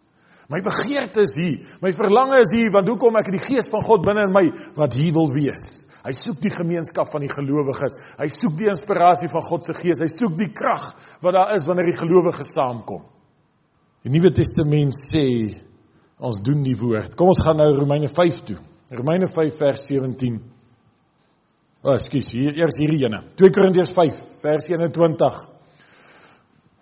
My begeerte is hier. My verlange is hier want hoekom ek die gees van God binne in my wat hier wil wees. Hy soek die gemeenskap van die gelowiges. Hy soek die inspirasie van God se gees. Hy soek die krag wat daar is wanneer die gelowiges saamkom. Die Nuwe Testament sê ons doen die woord. Kom ons gaan nou Romeine 5 toe. Romeine 5 vers 17. O, oh, skus, hier eers hierdie ene. 2 Korintiërs 5 vers 21.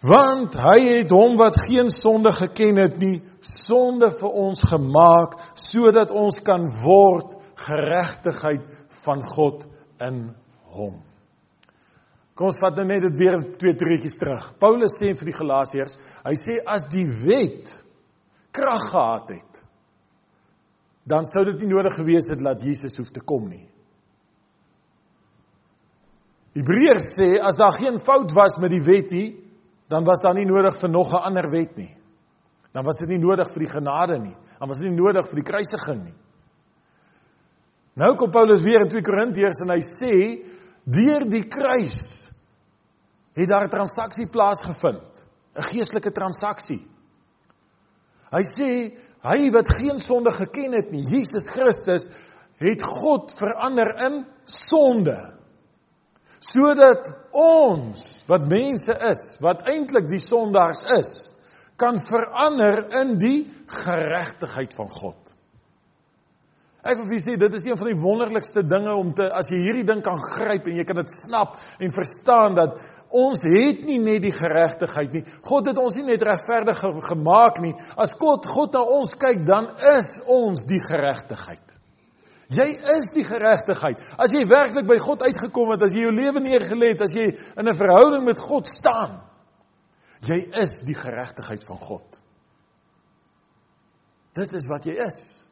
Want hy het hom wat geen sonde geken het nie, sonde vir ons gemaak sodat ons kan word geregtigheid van God in hom. Kom ons vat nou net dit weer twee treetjies terug. Paulus sê vir die Galasiërs, hy sê as die wet krag gehad het, dan sou dit nie nodig gewees het dat Jesus hoef te kom nie. Hebreërs sê as daar geen fout was met die wet nie, dan was daar nie nodig vir nog 'n ander wet nie. Dan was dit nie nodig vir die genade nie. Dan was dit nie nodig vir die kruisiging nie. Nou kom Paulus weer in 2 Korintiërs en hy sê deur die kruis het daar 'n transaksie plaasgevind, 'n geestelike transaksie. Hy sê hy wat geen sonde geken het nie, Jesus Christus, het God verander in sonde sodat ons wat mense is, wat eintlik die sondaars is, kan verander in die geregtigheid van God. Ek wil vir sê dit is een van die wonderlikste dinge om te as jy hierdie ding kan gryp en jy kan dit snap en verstaan dat ons het nie net die geregtigheid nie. God het ons nie net regverdig gemaak nie. As God God na ons kyk, dan is ons die geregtigheid. Jy is die geregtigheid. As jy werklik by God uitgekom het, as jy jou lewe neergelê het, as jy in 'n verhouding met God staan, jy is die geregtigheid van God. Dit is wat jy is.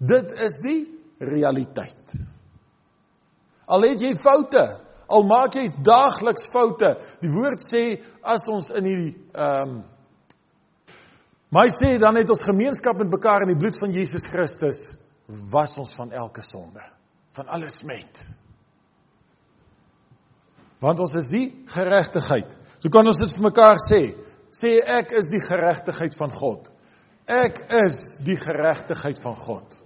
Dit is die realiteit. Al het jy foute, al maak jy daagliks foute. Die woord sê as ons in hierdie ehm um, Maar hy sê dan het ons gemeenskap met mekaar in die bloed van Jesus Christus was ons van elke sonde, van alle smet. Want ons is die geregtigheid. So kan ons dit vir mekaar sê. Sê ek is die geregtigheid van God. Ek is die geregtigheid van God.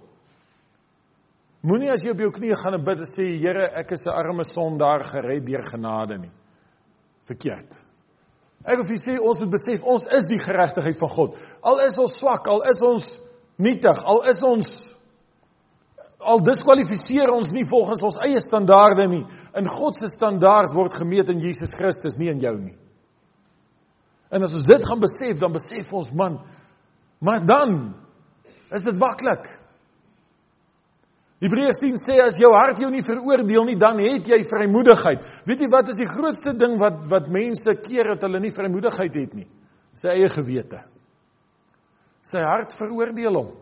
Moenie as jy op jou knieë gaan en bid en sê Here, ek is 'n arme sondaar gered deur genade nie. Verkeerd. Ek wil vir sê ons moet besef ons is die geregtigheid van God. Al is ons swak, al is ons nietig, al is ons al diskwalifiseer ons nie volgens ons eie standaarde nie. In God se standaard word gemeet in Jesus Christus, nie in jou nie. En as ons dit gaan besef, dan besef ons man, maar dan is dit maklik. Hebreërs 10 sê as jou hart jou nie veroordeel nie, dan het jy vrymoedigheid. Weet jy wat is die grootste ding wat wat mense keer dat hulle nie vrymoedigheid het nie? Sy eie gewete. Sy hart veroordeel hom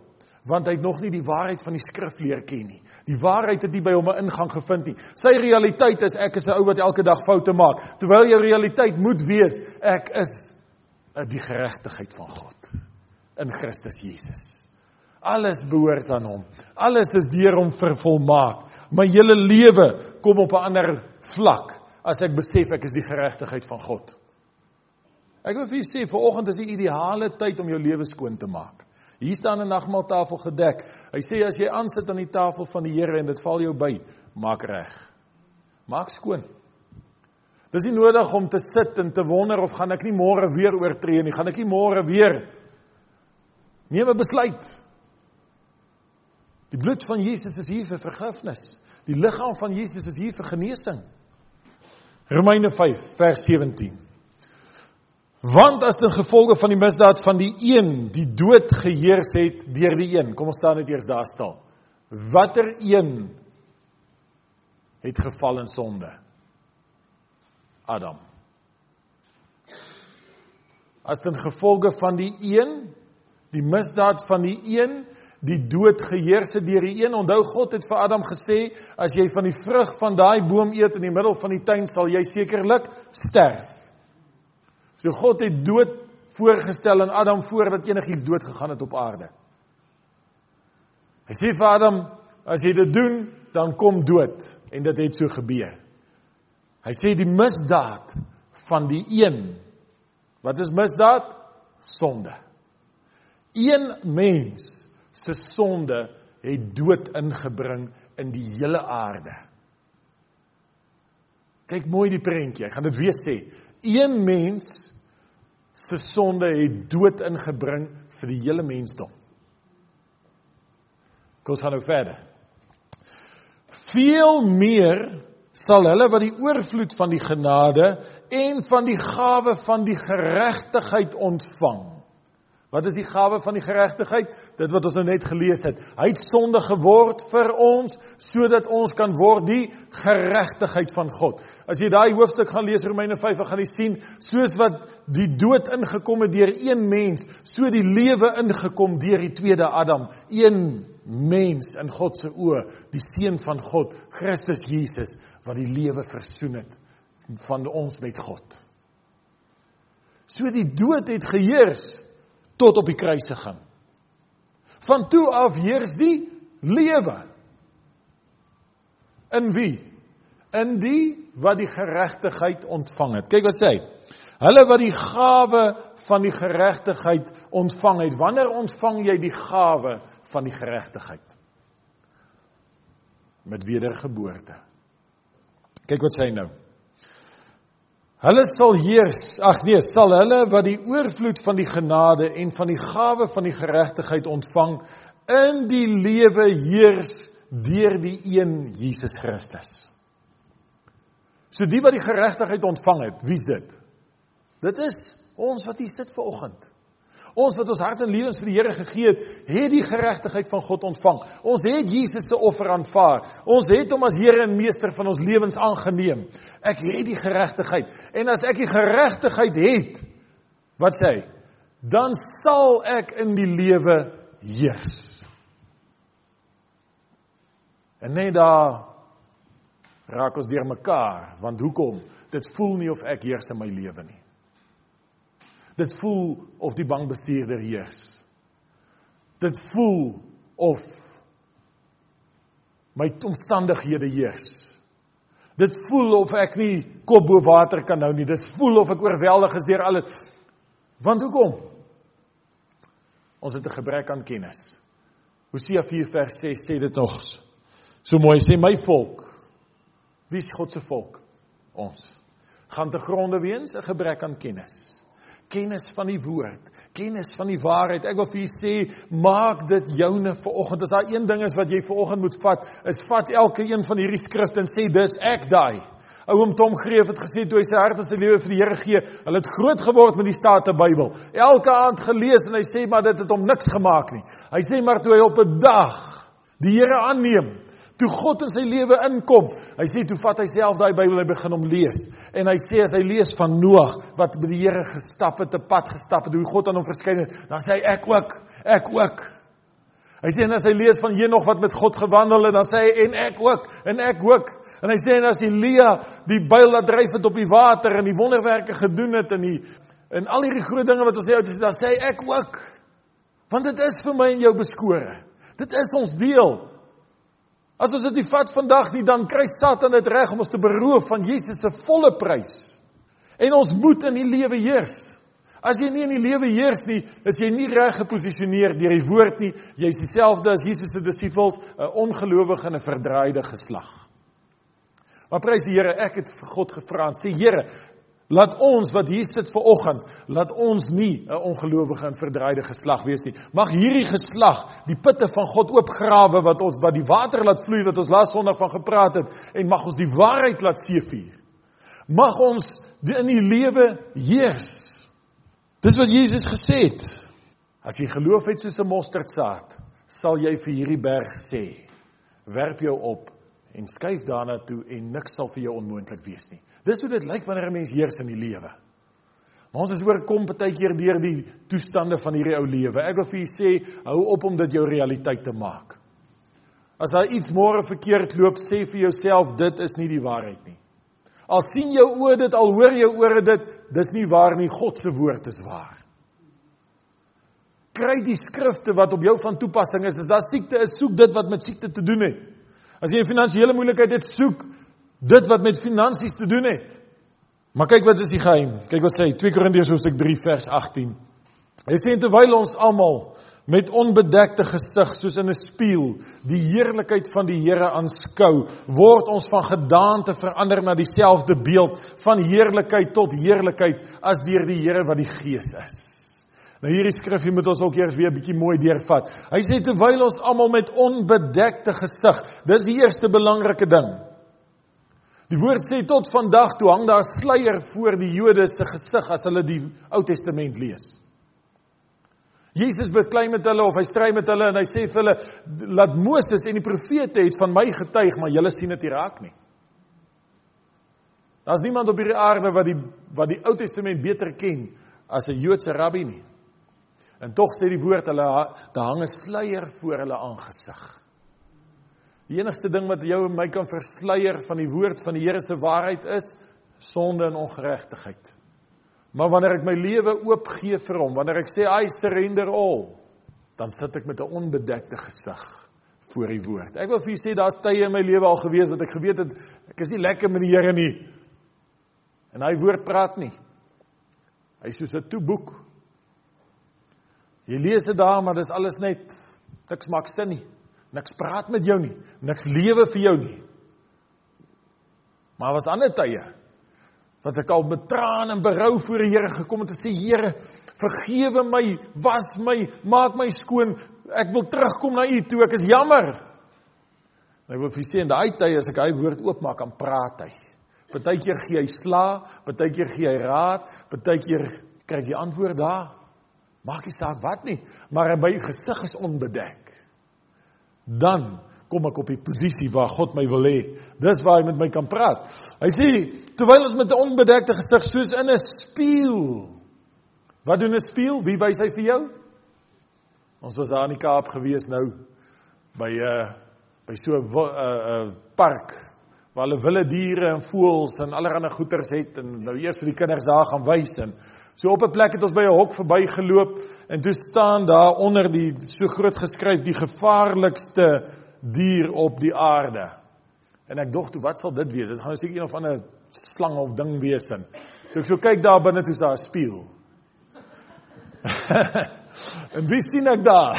want hy het nog nie die waarheid van die skrif leer ken nie. Die waarheid het nie by hom 'n ingang gevind nie. Sy realiteit is ek is 'n ou wat elke dag foute maak, terwyl jou realiteit moet wees ek is die geregtigheid van God in Christus Jesus. Alles behoort aan hom. Alles is deur hom vervolmaak. My hele lewe kom op 'n ander vlak as ek besef ek is die geregtigheid van God. Ek wil vir julle sê, vanoggend is die ideale tyd om jou lewe skoon te maak. Hier staan 'n nagmaaltafel gedek. Hy sê as jy aansit aan die tafel van die Here en dit val jou by, maak reg. Maak skoon. Dis nie nodig om te sit en te wonder of gaan ek nie môre weer oortree nie, gaan ek nie môre weer Neem 'n besluit. Die bloed van Jesus is hier vir vergifnis. Die liggaam van Jesus is hier vir genesing. Romeine 5 vers 17. Want as ten gevolge van die misdaad van die een die dood geheers het deur die een. Kom ons staan net eers daar stil. Watter een het geval in sonde? Adam. As ten gevolge van die een die misdaad van die een die dood geheers het deur die een. Onthou God het vir Adam gesê, as jy van die vrug van daai boom eet in die middel van die tuin, sal jy sekerlik sterf. So God het dood voorgestel aan Adam voordat enigiets dood gegaan het op aarde. Hy sê vir Adam, as jy dit doen, dan kom dood en dit het so gebeur. Hy sê die misdaad van die een. Wat is misdaad? Sonde. Een mens se sonde het dood ingebring in die hele aarde. Kyk mooi die prentjie. Ek gaan dit weer sê. Een mens se sonde het dood ingebring vir die hele mensdom. Kom ons gaan nou verder. Veel meer sal hulle wat die oorvloed van die genade en van die gawe van die geregtigheid ontvang Wat is die gawe van die geregtigheid? Dit wat ons nou net gelees het. Hy het sonde geword vir ons sodat ons kan word die geregtigheid van God. As jy daai hoofstuk gaan lees Romeine 5, gaan jy sien soos wat die dood ingekom het deur een mens, so die lewe ingekom deur die tweede Adam, een mens in God se oë, die seun van God, Christus Jesus wat die lewe versoen het van ons met God. So die dood het geheers tot op die kruisiging. Van toe af heers die lewe. In wie? In die wat die geregtigheid ontvang het. Kyk wat sê hy. Hulle wat die gawe van die geregtigheid ontvang het. Wanneer ontvang jy die gawe van die geregtigheid? Met wedergeboorte. Kyk wat sê hy nou. Hulle sal heers, ag nee, sal hulle wat die oorvloed van die genade en van die gawe van die geregtigheid ontvang in die lewe heers deur die een Jesus Christus. So die wat die geregtigheid ontvang het, wie's dit? Dit is ons wat hier sit ver oggend. Ons wat ons hart en lewens vir die Here gegee het, het die geregtigheid van God ontvang. Ons het Jesus se offer aanvaar. Ons het hom as Here en Meester van ons lewens aangeneem. Ek het die geregtigheid. En as ek die geregtigheid het, wat sê hy? Dan sal ek in die lewe heers. En net daar raak ons deur mekaar, want hoekom? Dit voel nie of ek heers in my lewe nie. Dit voel of die bankbestuurder heers. Dit voel of my omstandighede heers. Dit voel of ek nie kop bo water kan hou nie. Dit voel of ek oorweldig is deur alles. Want hoekom? Ons het 'n gebrek aan kennis. Hosea 4 vers 6 sê dit nog so mooi. Sê my volk. Wie is God se volk? Ons. Gaan te gronde weens 'n gebrek aan kennis kennis van die woord, kennis van die waarheid. Ek wil vir julle sê, maak dit joune vir oggend. As daar een ding is wat jy vir oggend moet vat, is vat elke een van hierdie skrifte en sê dis ek daai. Oom Tom Greef het gesê toe hy sy hart en sy lewe vir die Here gee, hulle het groot geword met die State Bybel. Elke aand gelees en hy sê maar dit het hom niks gemaak nie. Hy sê maar toe hy op 'n dag die Here aanneem, Toe God in sy lewe inkom, hy sê toe vat hy self daai Bybel en begin hom lees. En hy sê as hy lees van Noag wat met die Here gestap het, 'n pad gestap het, hoe God aan hom verskyn het, dan sê hy ek ook, ek ook. Hy sê en as hy lees van Henog wat met God gewandel het, dan sê hy en ek ook, en ek ook. En hy sê en as Elia die byl laat dryf het op die water en die wonderwerke gedoen het en die en al hierdie groot dinge wat ons sê, dan sê hy ek ook. Want dit is vir my en jou beskore. Dit is ons deel. As ons dit nie vat vandag nie, dan kry Satan dit reg om ons te beroof van Jesus se volle prys. En ons moet in die lewe heers. As jy nie in die lewe heers nie, is jy nie reg geposisioneer deur die woord nie. Jy's dieselfde as Jesus se disippels, 'n ongelowige en 'n verdraaide geslag. Maar prys die Here, ek het vir God gevra en sê Here, laat ons wat hier sit ver oggend, laat ons nie 'n ongelowige en verdraaide geslag wees nie. Mag hierdie geslag die putte van God oopgrawe wat ons wat die water laat vloei wat ons laas Sondag van gepraat het en mag ons die waarheid laat seevier. Mag ons in die lewe heers. Dis wat Jesus gesê het. As jy geloof het soos 'n mosterdsaad, sal jy vir hierdie berg sê: "Werp jou op en skuif daarna toe en niks sal vir jou onmoontlik wees nie." Dis hoe dit lyk wanneer 'n mens heers in die lewe. Maar ons is oorkom baie keer deur die toestande van hierdie ou lewe. Ek wil vir julle sê, hou op om dit jou realiteit te maak. As daar iets môre verkeerd loop, sê vir jouself dit is nie die waarheid nie. Al sien jou oë dit, al hoor jou ore dit, dis nie waar nie, God se woord is waar. Kry die skrifte wat op jou van toepassing is. As daar siekte is, soek dit wat met siekte te doen het. As jy 'n finansiële moeilikheid het, soek dit wat met finansies te doen het. Maar kyk wat is die geheim. Kyk wat sê 2 Korintiërs hoofstuk 3 vers 18. Hy sê terwyl ons almal met onbedekte gesig soos in 'n spieël die heerlikheid van die Here aanskou, word ons van gedaante verander na dieselfde beeld van heerlikheid tot heerlikheid as deur die Here wat die Gees is. Nou hierdie skrifgie moet ons ook eers weer 'n bietjie mooi deurvat. Hy sê terwyl ons almal met onbedekte gesig, dis die eerste belangrike ding. Die woord sê tot vandag toe hang daar sluier voor die Jode se gesig as hulle die Ou Testament lees. Jesus beklei met hulle of hy stry met hulle en hy sê vir hulle laat Moses en die profete het van my getuig, maar julle sien dit nie raak nie. Daar's niemand op hierdie aarde wat die wat die Ou Testament beter ken as 'n Joodse rabbi nie. En tog sê die woord hulle daar hang 'n sluier voor hulle aangesig. Die enigste ding wat jou en my kan versluier van die woord van die Here se waarheid is sonde en ongeregtigheid. Maar wanneer ek my lewe oopgee vir hom, wanneer ek sê I surrender all, dan sit ek met 'n onbedekte gesig voor die woord. Ek wil vir julle sê daar's tye in my lewe al gewees wat ek geweet het ek is nie lekker met die Here nie. En hy woord praat nie. Hy is soos 'n toeboek. Jy lees dit daar, maar dis alles net niks maak sin nie. Niks praat met jou nie. Niks lewe vir jou nie. Maar was ander tye wat ek al met trane en berou voor die Here gekom het en sê Here, vergewe my, was my, maak my skoon. Ek wil terugkom na U toe. Ek is jammer. Hy wil vir sê in daai tye as ek hy woord oopmaak, dan praat hy. Partykeer gee hy sla, partykeer gee hy raad, partykeer kry jy antwoord daar. Maak nie saak wat nie, maar by gesig is onbedek. Dan kom ek op die posisie waar God my wil hê. Dis waar hy met my kan praat. Hy sê terwyl ons met 'n onbedekte gesig soos in 'n spieël. Wat doen 'n spieël? Wie wys hy vir jou? Ons was daar in die Kaap gewees nou by 'n uh, by so 'n uh, uh, park waar hulle wilde diere en voëls en allerlei goeters het en nou eers vir die kinders daar gaan wys en so op 'n plek het ons by 'n hok verbygeloop en toe staan daar onder die so groot geskryf die gevaarlikste dier op die aarde. En ek dink toe wat sal dit wees? Dit gaan seker een of ander slang of ding wees in. Toe ek so kyk daar binne toe is daar 'n spieël. en wie sien ek daar?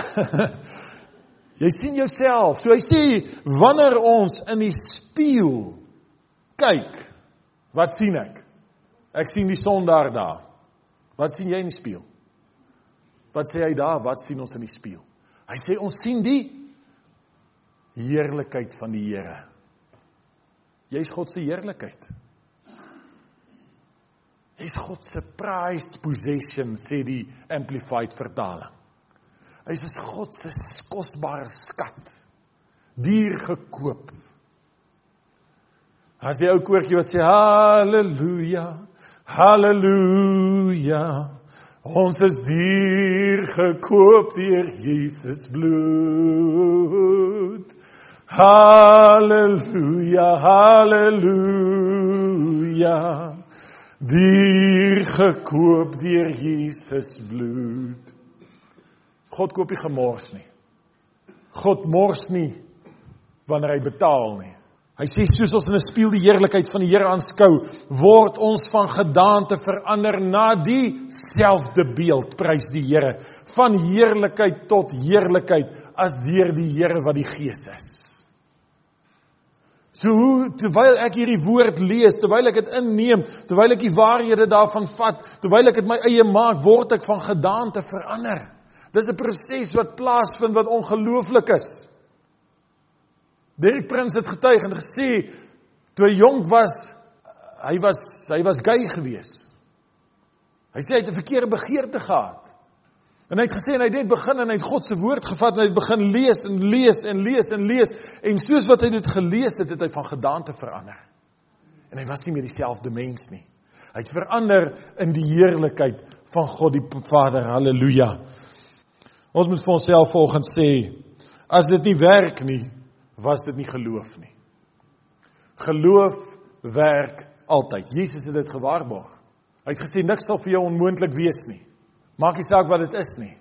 jy sien jouself. So hy sê wanneer ons in die spieël kyk, wat sien ek? Ek sien die son daar daar. Wat sien jy in die spieël? Wat sê hy daar? Wat sien ons in die spieël? Hy sê ons sien die heerlikheid van die Here. Jy's God se heerlikheid. Jy's God se prized possession sê die amplified vertaling. Hy's is God se kosbare skat. Duur gekoop. As die ou koortjie wat sê haleluja, haleluja. Ons is duur gekoop deur Jesus bloed. Halleluja, halleluja. Dier gekoop deur Jesus bloed. God koop nie gemors nie. God mors nie wanneer hy betaal nie. Hy sê soos ons in 'n spieël die heerlikheid van die Here aanskou, word ons van gedaante verander na dieselfde beeld, prys die Here, van heerlikheid tot heerlikheid as deur die Here wat die Gees is. So hoe terwyl ek hierdie woord lees, terwyl ek dit inneem, terwyl ek die waarhede daarvan vat, terwyl ek dit my eie maak, word ek van gedaante verander. Dis 'n proses wat plaasvind wat ongelooflik is. Derek Prins het getuig en gesê toe hy jonk was, hy was hy was gay gewees. Hy sê hy het 'n verkeerde begeerte gehad. En hy het gesê en hy het net begin en hy het God se woord gevat en hy het begin lees en lees en lees en lees en soos wat hy dit gelees het, het hy van gedaante verander. En hy was nie meer dieselfde mens nie. Hy het verander in die heerlikheid van God die Vader. Halleluja. Ons moet vir onsself volgens sê, as dit nie werk nie, was dit nie geloof nie. Geloof werk altyd. Jesus het dit gewaarborg. Hy het gesê niks sal vir jou onmoontlik wees nie. Maak nie saak wat dit is nie.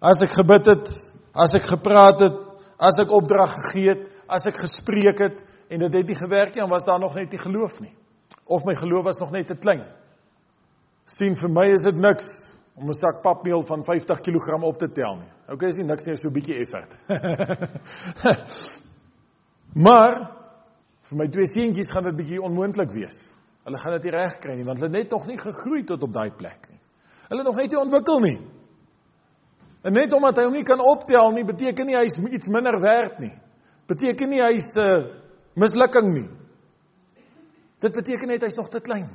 As ek gebid het, as ek gepraat het, as ek opdrag gegee het, as ek gespreek het en dit het nie gewerk nie, dan was daar nog net nie geloof nie. Of my geloof was nog net te klein. sien vir my is dit niks om 'n sak papmeel van 50 kg op te tel nie. Okay, is nie niks nie, is so 'n bietjie effort. maar vir my twee seentjies gaan dit bietjie onmoontlik wees. Hulle gaan dit nie reg kry nie want hulle het net nog nie gegroei tot op daai plek nie. Hulle nog net nie ontwikkel nie. En net omdat hy hom nie kan optel nie, beteken nie hy's iets minder werd nie. Beteken nie hy's 'n uh, mislukking nie. Dit beteken net hy's nog te klein.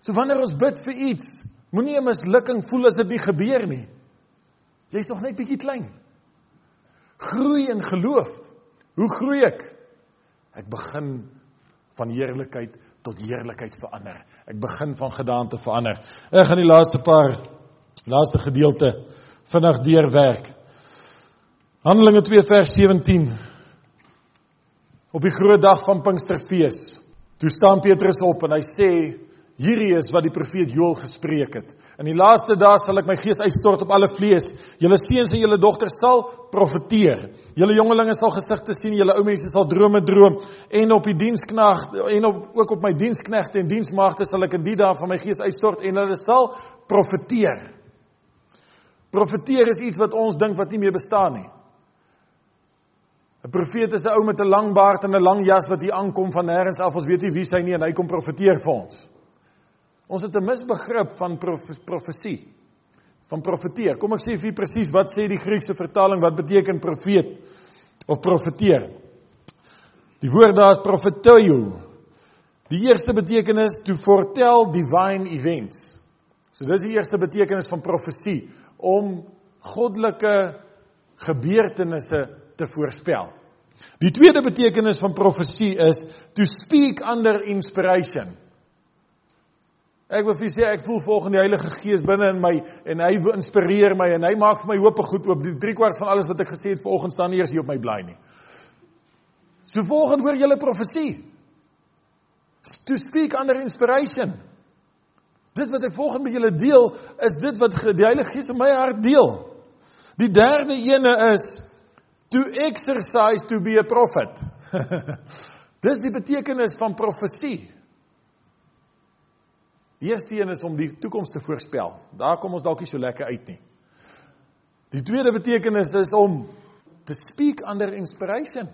So wanneer ons bid vir iets, moenie 'n mislukking voel as dit nie gebeur nie. Jy's nog net bietjie klein. Groei in geloof. Hoe groei ek? Ek begin van heerlikheid tot heerlikheid verander. Ek begin van gedaante verander. Ek gaan die laaste paar laaste gedeelte vinnig deurwerk. Handelinge 2 vers 17. Op die groot dag van Pinksterfees, toe staan Petrus op en hy sê Hierdie is wat die profeet Joël gespreek het. In die laaste dae sal ek my gees uitstort op alle vlees. Julle seuns en julle dogters sal profeteer. Julle jongelinge sal gesigte sien, julle ou mense sal drome droom en op die diensknag en op ook op my diensknegte en diensmagte sal ek in die dae van my gees uitstort en hulle sal profeteer. Profeteer is iets wat ons dink wat nie meer bestaan nie. 'n Profeet is 'n ou met 'n lang baard en 'n lang jas wat hier aankom van nêrens af. Ons weet nie wie sy nie en hy kom profeteer vir ons. Ons het 'n misbegrip van profesie. Van profeteer. Kom ek sê vir presies wat sê die Griekse vertaling wat beteken profeet of profeteer. Die woord daar is profetoio. Die eerste betekenis to foretell divine events. So dis die eerste betekenis van profesie om goddelike gebeurtenisse te voorspel. Die tweede betekenis van profesie is to speak under inspiration. Ek wil vir sê ek voel volgens die Heilige Gees binne in my en hy inspireer my en hy maak vir my hoop goed oop. Die 3 kwart van alles wat ek gesê het vanoggend staan nie eers hier op my blaai nie. So volgens hoor julle profesie. To speak under inspiration. Dit wat ek volgens met julle deel is dit wat die Heilige Gees in my hart deel. Die derde ene is to exercise to be a prophet. Dis die betekenis van profesie. Die eerste een is om die toekoms te voorspel. Daar kom ons dalk nie so lekker uit nie. Die tweede betekenis is om te speak under inspiration.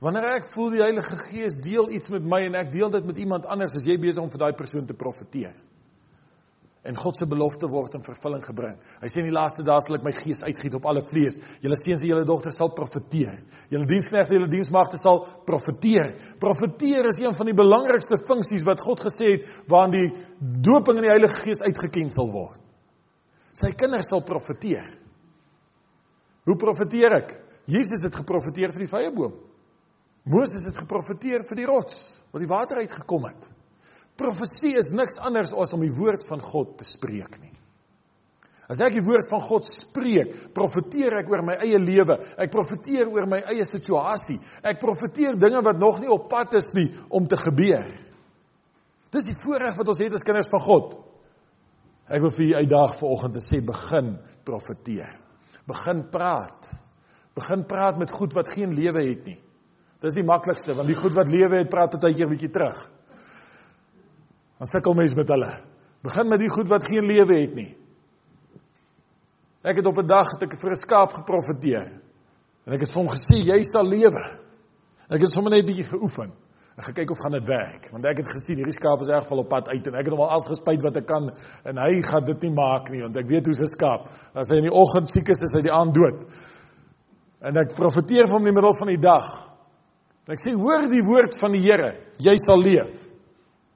Wanneer ek voel die Heilige Gees deel iets met my en ek deel dit met iemand anders, is jy besig om vir daai persoon te profeteer en God se belofte word in vervulling gebring. Hy sê in die laaste dae sal ek my gees uitgiet op alle vlees. Julle seuns en julle dogters sal profeteer. Julle diensknegte, julle diensmagte sal profeteer. Profeteer is een van die belangrikste funksies wat God gesê het waarin die doping in die Heilige Gees uitgeken sal word. Sy kinders sal profeteer. Hoe profeteer ek? Jesus het geprofeteer vir die vrye boom. Moses het geprofeteer vir die rots wat die water uitgekom het. Profesie is niks anders as om die woord van God te spreek nie. As ek die woord van God spreek, profeteer ek oor my eie lewe. Ek profeteer oor my eie situasie. Ek profeteer dinge wat nog nie op pad is nie om te gebeur. Dis die voorreg wat ons het as kinders van God. Ek wil vir u uitdaag vanoggend te sê begin profeteer. Begin praat. Begin praat met goed wat geen lewe het nie. Dis die maklikste want die goed wat lewe het praat baie keer 'n bietjie terug. Dan sukkel mense met hulle. Begin met die goed wat geen lewe het nie. Ek het op 'n dag het ek vir 'n skaap geprofeteer. En ek het hom gesê jy sal lewe. Ek het sommer net 'n bietjie geoefen. Ek gaan kyk of gaan dit werk want ek het gesien hierdie skaap is elk geval op pad uit en ek het hom al alles gespuit wat ek kan en hy gaan dit nie maak nie want ek weet hoe 'n skaap as hy in die oggend siek is is hy die aand dood. En ek profeteer vir hom in die middel van die dag En ek sê hoor die woord van die Here, jy sal leef.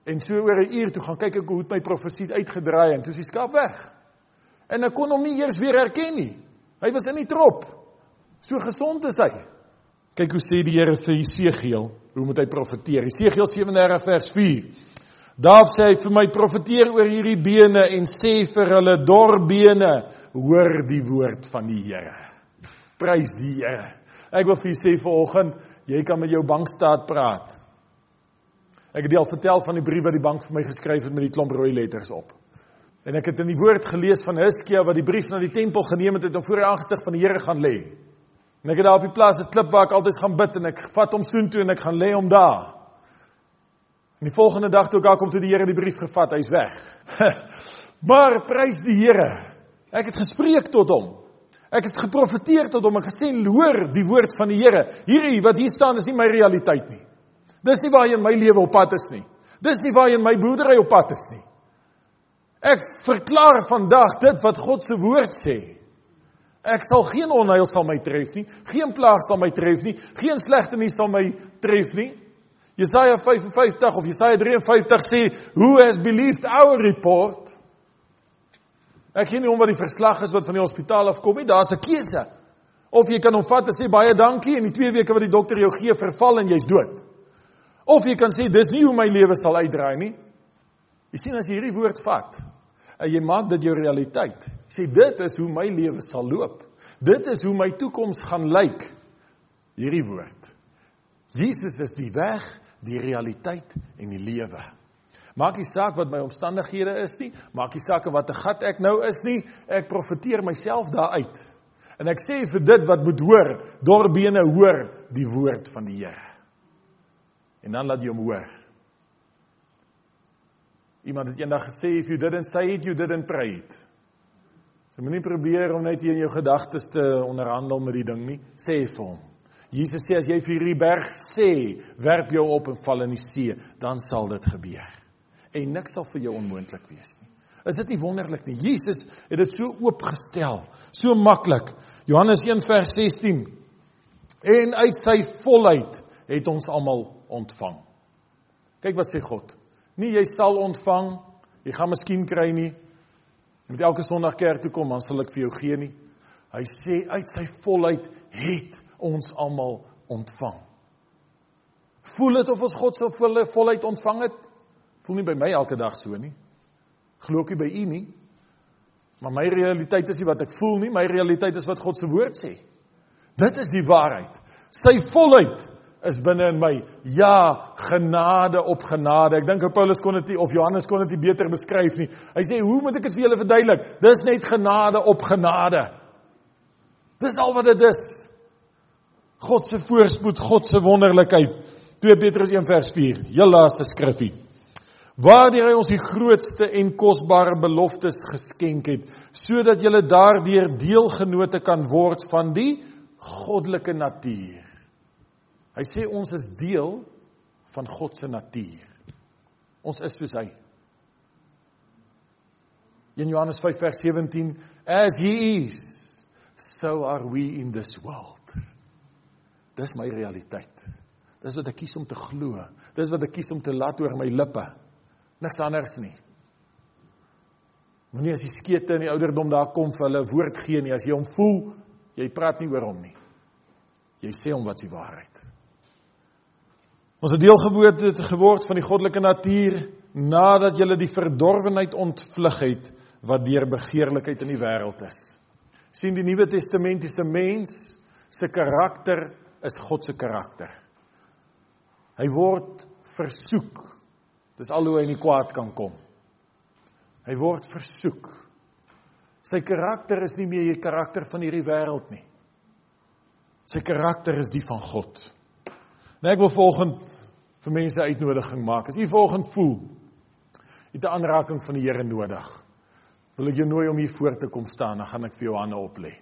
En so oor 'n uur toe gaan kyk ek hoe het my profesie uitgedraai en toe is die skaap weg. En ek kon hom nie eers weer herken nie. Hy was in die trop. So gesond is hy. Kyk hoe sê die Here vir Jesegiel, hoe moet hy profeteer? Jesegiel 37 vers 4. Daar sê hy vir my profeteer oor hierdie bene en sê vir hulle dorbene, hoor die woord van die Here. Prys die Here. Ek wil vir julle sê vanoggend Jy kan met jou bankstaat praat. Ek het al vertel van die brief wat die bank vir my geskryf het met die klomp rooi letters op. En ek het in die woord gelees van Hiskia wat die brief na die tempel geneem het en voor die aangesig van die Here gaan lê. En ek het daar op die plaas 'n klip waar ek altyd gaan bid en ek vat hom soontoe en ek gaan lê hom daar. En die volgende dag toe ek daar kom toe die Here die brief gevat, hy's weg. maar prys die Here. Ek het gespreek tot hom. Ek het geprofeteer tot hom en gesê hoor die woord van die Here. Hierdie wat hier staan is nie my realiteit nie. Dis nie waar in my lewe op pad is nie. Dis nie waar in my boerdery op pad is nie. Ek verklaar vandag dit wat God se woord sê. Ek sal geen onheil sal my tref nie, geen plaag sal my tref nie, geen slegte nuus sal my tref nie. Jesaja 55 of Jesaja 53 sê, "Who has believed our report?" Ek gee nie om wat die verslag is wat van die hospitaal afkom nie, daar's 'n keuse. Of jy kan hom vat en sê baie dankie en die 2 weke wat die dokter jou gee verval en jy's dood. Of jy kan sê dis nie hoe my lewe sal uitdraai nie. Jy sien as jy hierdie woord vat en jy maak dit jou realiteit. Jy sê dit is hoe my lewe sal loop. Dit is hoe my toekoms gaan lyk. Hierdie woord. Jesus is die weg, die realiteit en die lewe. Maak nie saak wat my omstandighede is nie, maak nie saak wat 'n gat ek nou is nie, ek profeteer myself daaruit. En ek sê vir dit wat moet hoor, dorbene hoor die woord van die Here. En dan laat jy hom hoor. Iemand het eendag gesê if you didn't say it, you didn't pray it. So, moenie probeer om net hier in jou gedagtes te onderhandel met die ding nie, sê vir hom. Jesus sê as jy vir hierdie berg sê, werp jou op en val in die see, dan sal dit gebeur en niks sal vir jou onmoontlik wees nie. Is dit nie wonderlik nie? Jesus het dit so oopgestel, so maklik. Johannes 1 vers 16. En uit sy volheid het ons almal ontvang. Kyk wat sê God. Nie jy sal ontvang, jy gaan miskien kry nie. Jy moet elke Sondag kerk toe kom, dan sal ek vir jou gee nie. Hy sê uit sy volheid het ons almal ontvang. Voel dit of ons God se volheid ontvang het? Voel nie by my elke dag so nie. Glo ek by u nie. Maar my realiteit is nie wat ek voel nie, my realiteit is wat God se woord sê. Dit is die waarheid. Sy volheid is binne in my. Ja, genade op genade. Ek dink Paulus kon dit of Johannes kon dit beter beskryf nie. Hy sê, "Hoe moet ek dit vir julle verduidelik? Dis net genade op genade." Dis al wat dit is. God se voorspoed, God se wonderlikheid. 2 Petrus 1 vers 4. Heel laaste skrifgie waardeur hy ons die grootste en kosbare beloftes geskenk het sodat jy daardeur deelgenote kan word van die goddelike natuur. Hy sê ons is deel van God se natuur. Ons is soos hy. In Johannes 5 vers 17, as he is, so are we in this world. Dis my realiteit. Dis wat ek kies om te glo. Dis wat ek kies om te laat oor my lippe niks anders nie. Moenie as die skete in die ouderdom daar kom vir hulle woord gee nie. As jy hom voel, jy praat nie oor hom nie. Jy sê hom wat se waarheid. Ons het deel geword geword van die goddelike natuur nadat jy die verdorwenheid ontvlug het wat deur begeerlikheid in die wêreld is. sien die Nuwe Testamentiese mens se karakter is God se karakter. Hy word versoek Dis al hoe hy in die kwaad kan kom. Hy word versoek. Sy karakter is nie meer die karakter van hierdie wêreld nie. Sy karakter is die van God. Nou ek wil volgend vir mense uitnodiging maak. As u volgend voel het 'n aanraking van die Here nodig. Wil ek jou nooi om hier voor te kom staan, dan gaan ek vir jou hande oplê.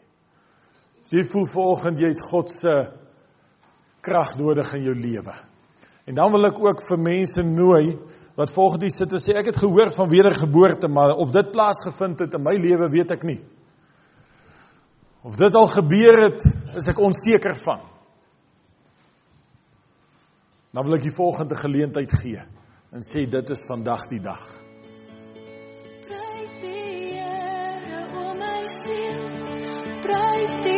As jy voel volgend jy het God se krag nodig in jou lewe. En dan wil ek ook vir mense nooi wat volgende sit en sê ek het gehoor van wedergeboorte, maar of dit plaasgevind het in my lewe weet ek nie. Of dit al gebeur het, is ek onseker van. Dan wil ek die volgende geleentheid gee en sê dit is vandag die dag.
Prys die Here o my siel. Prys die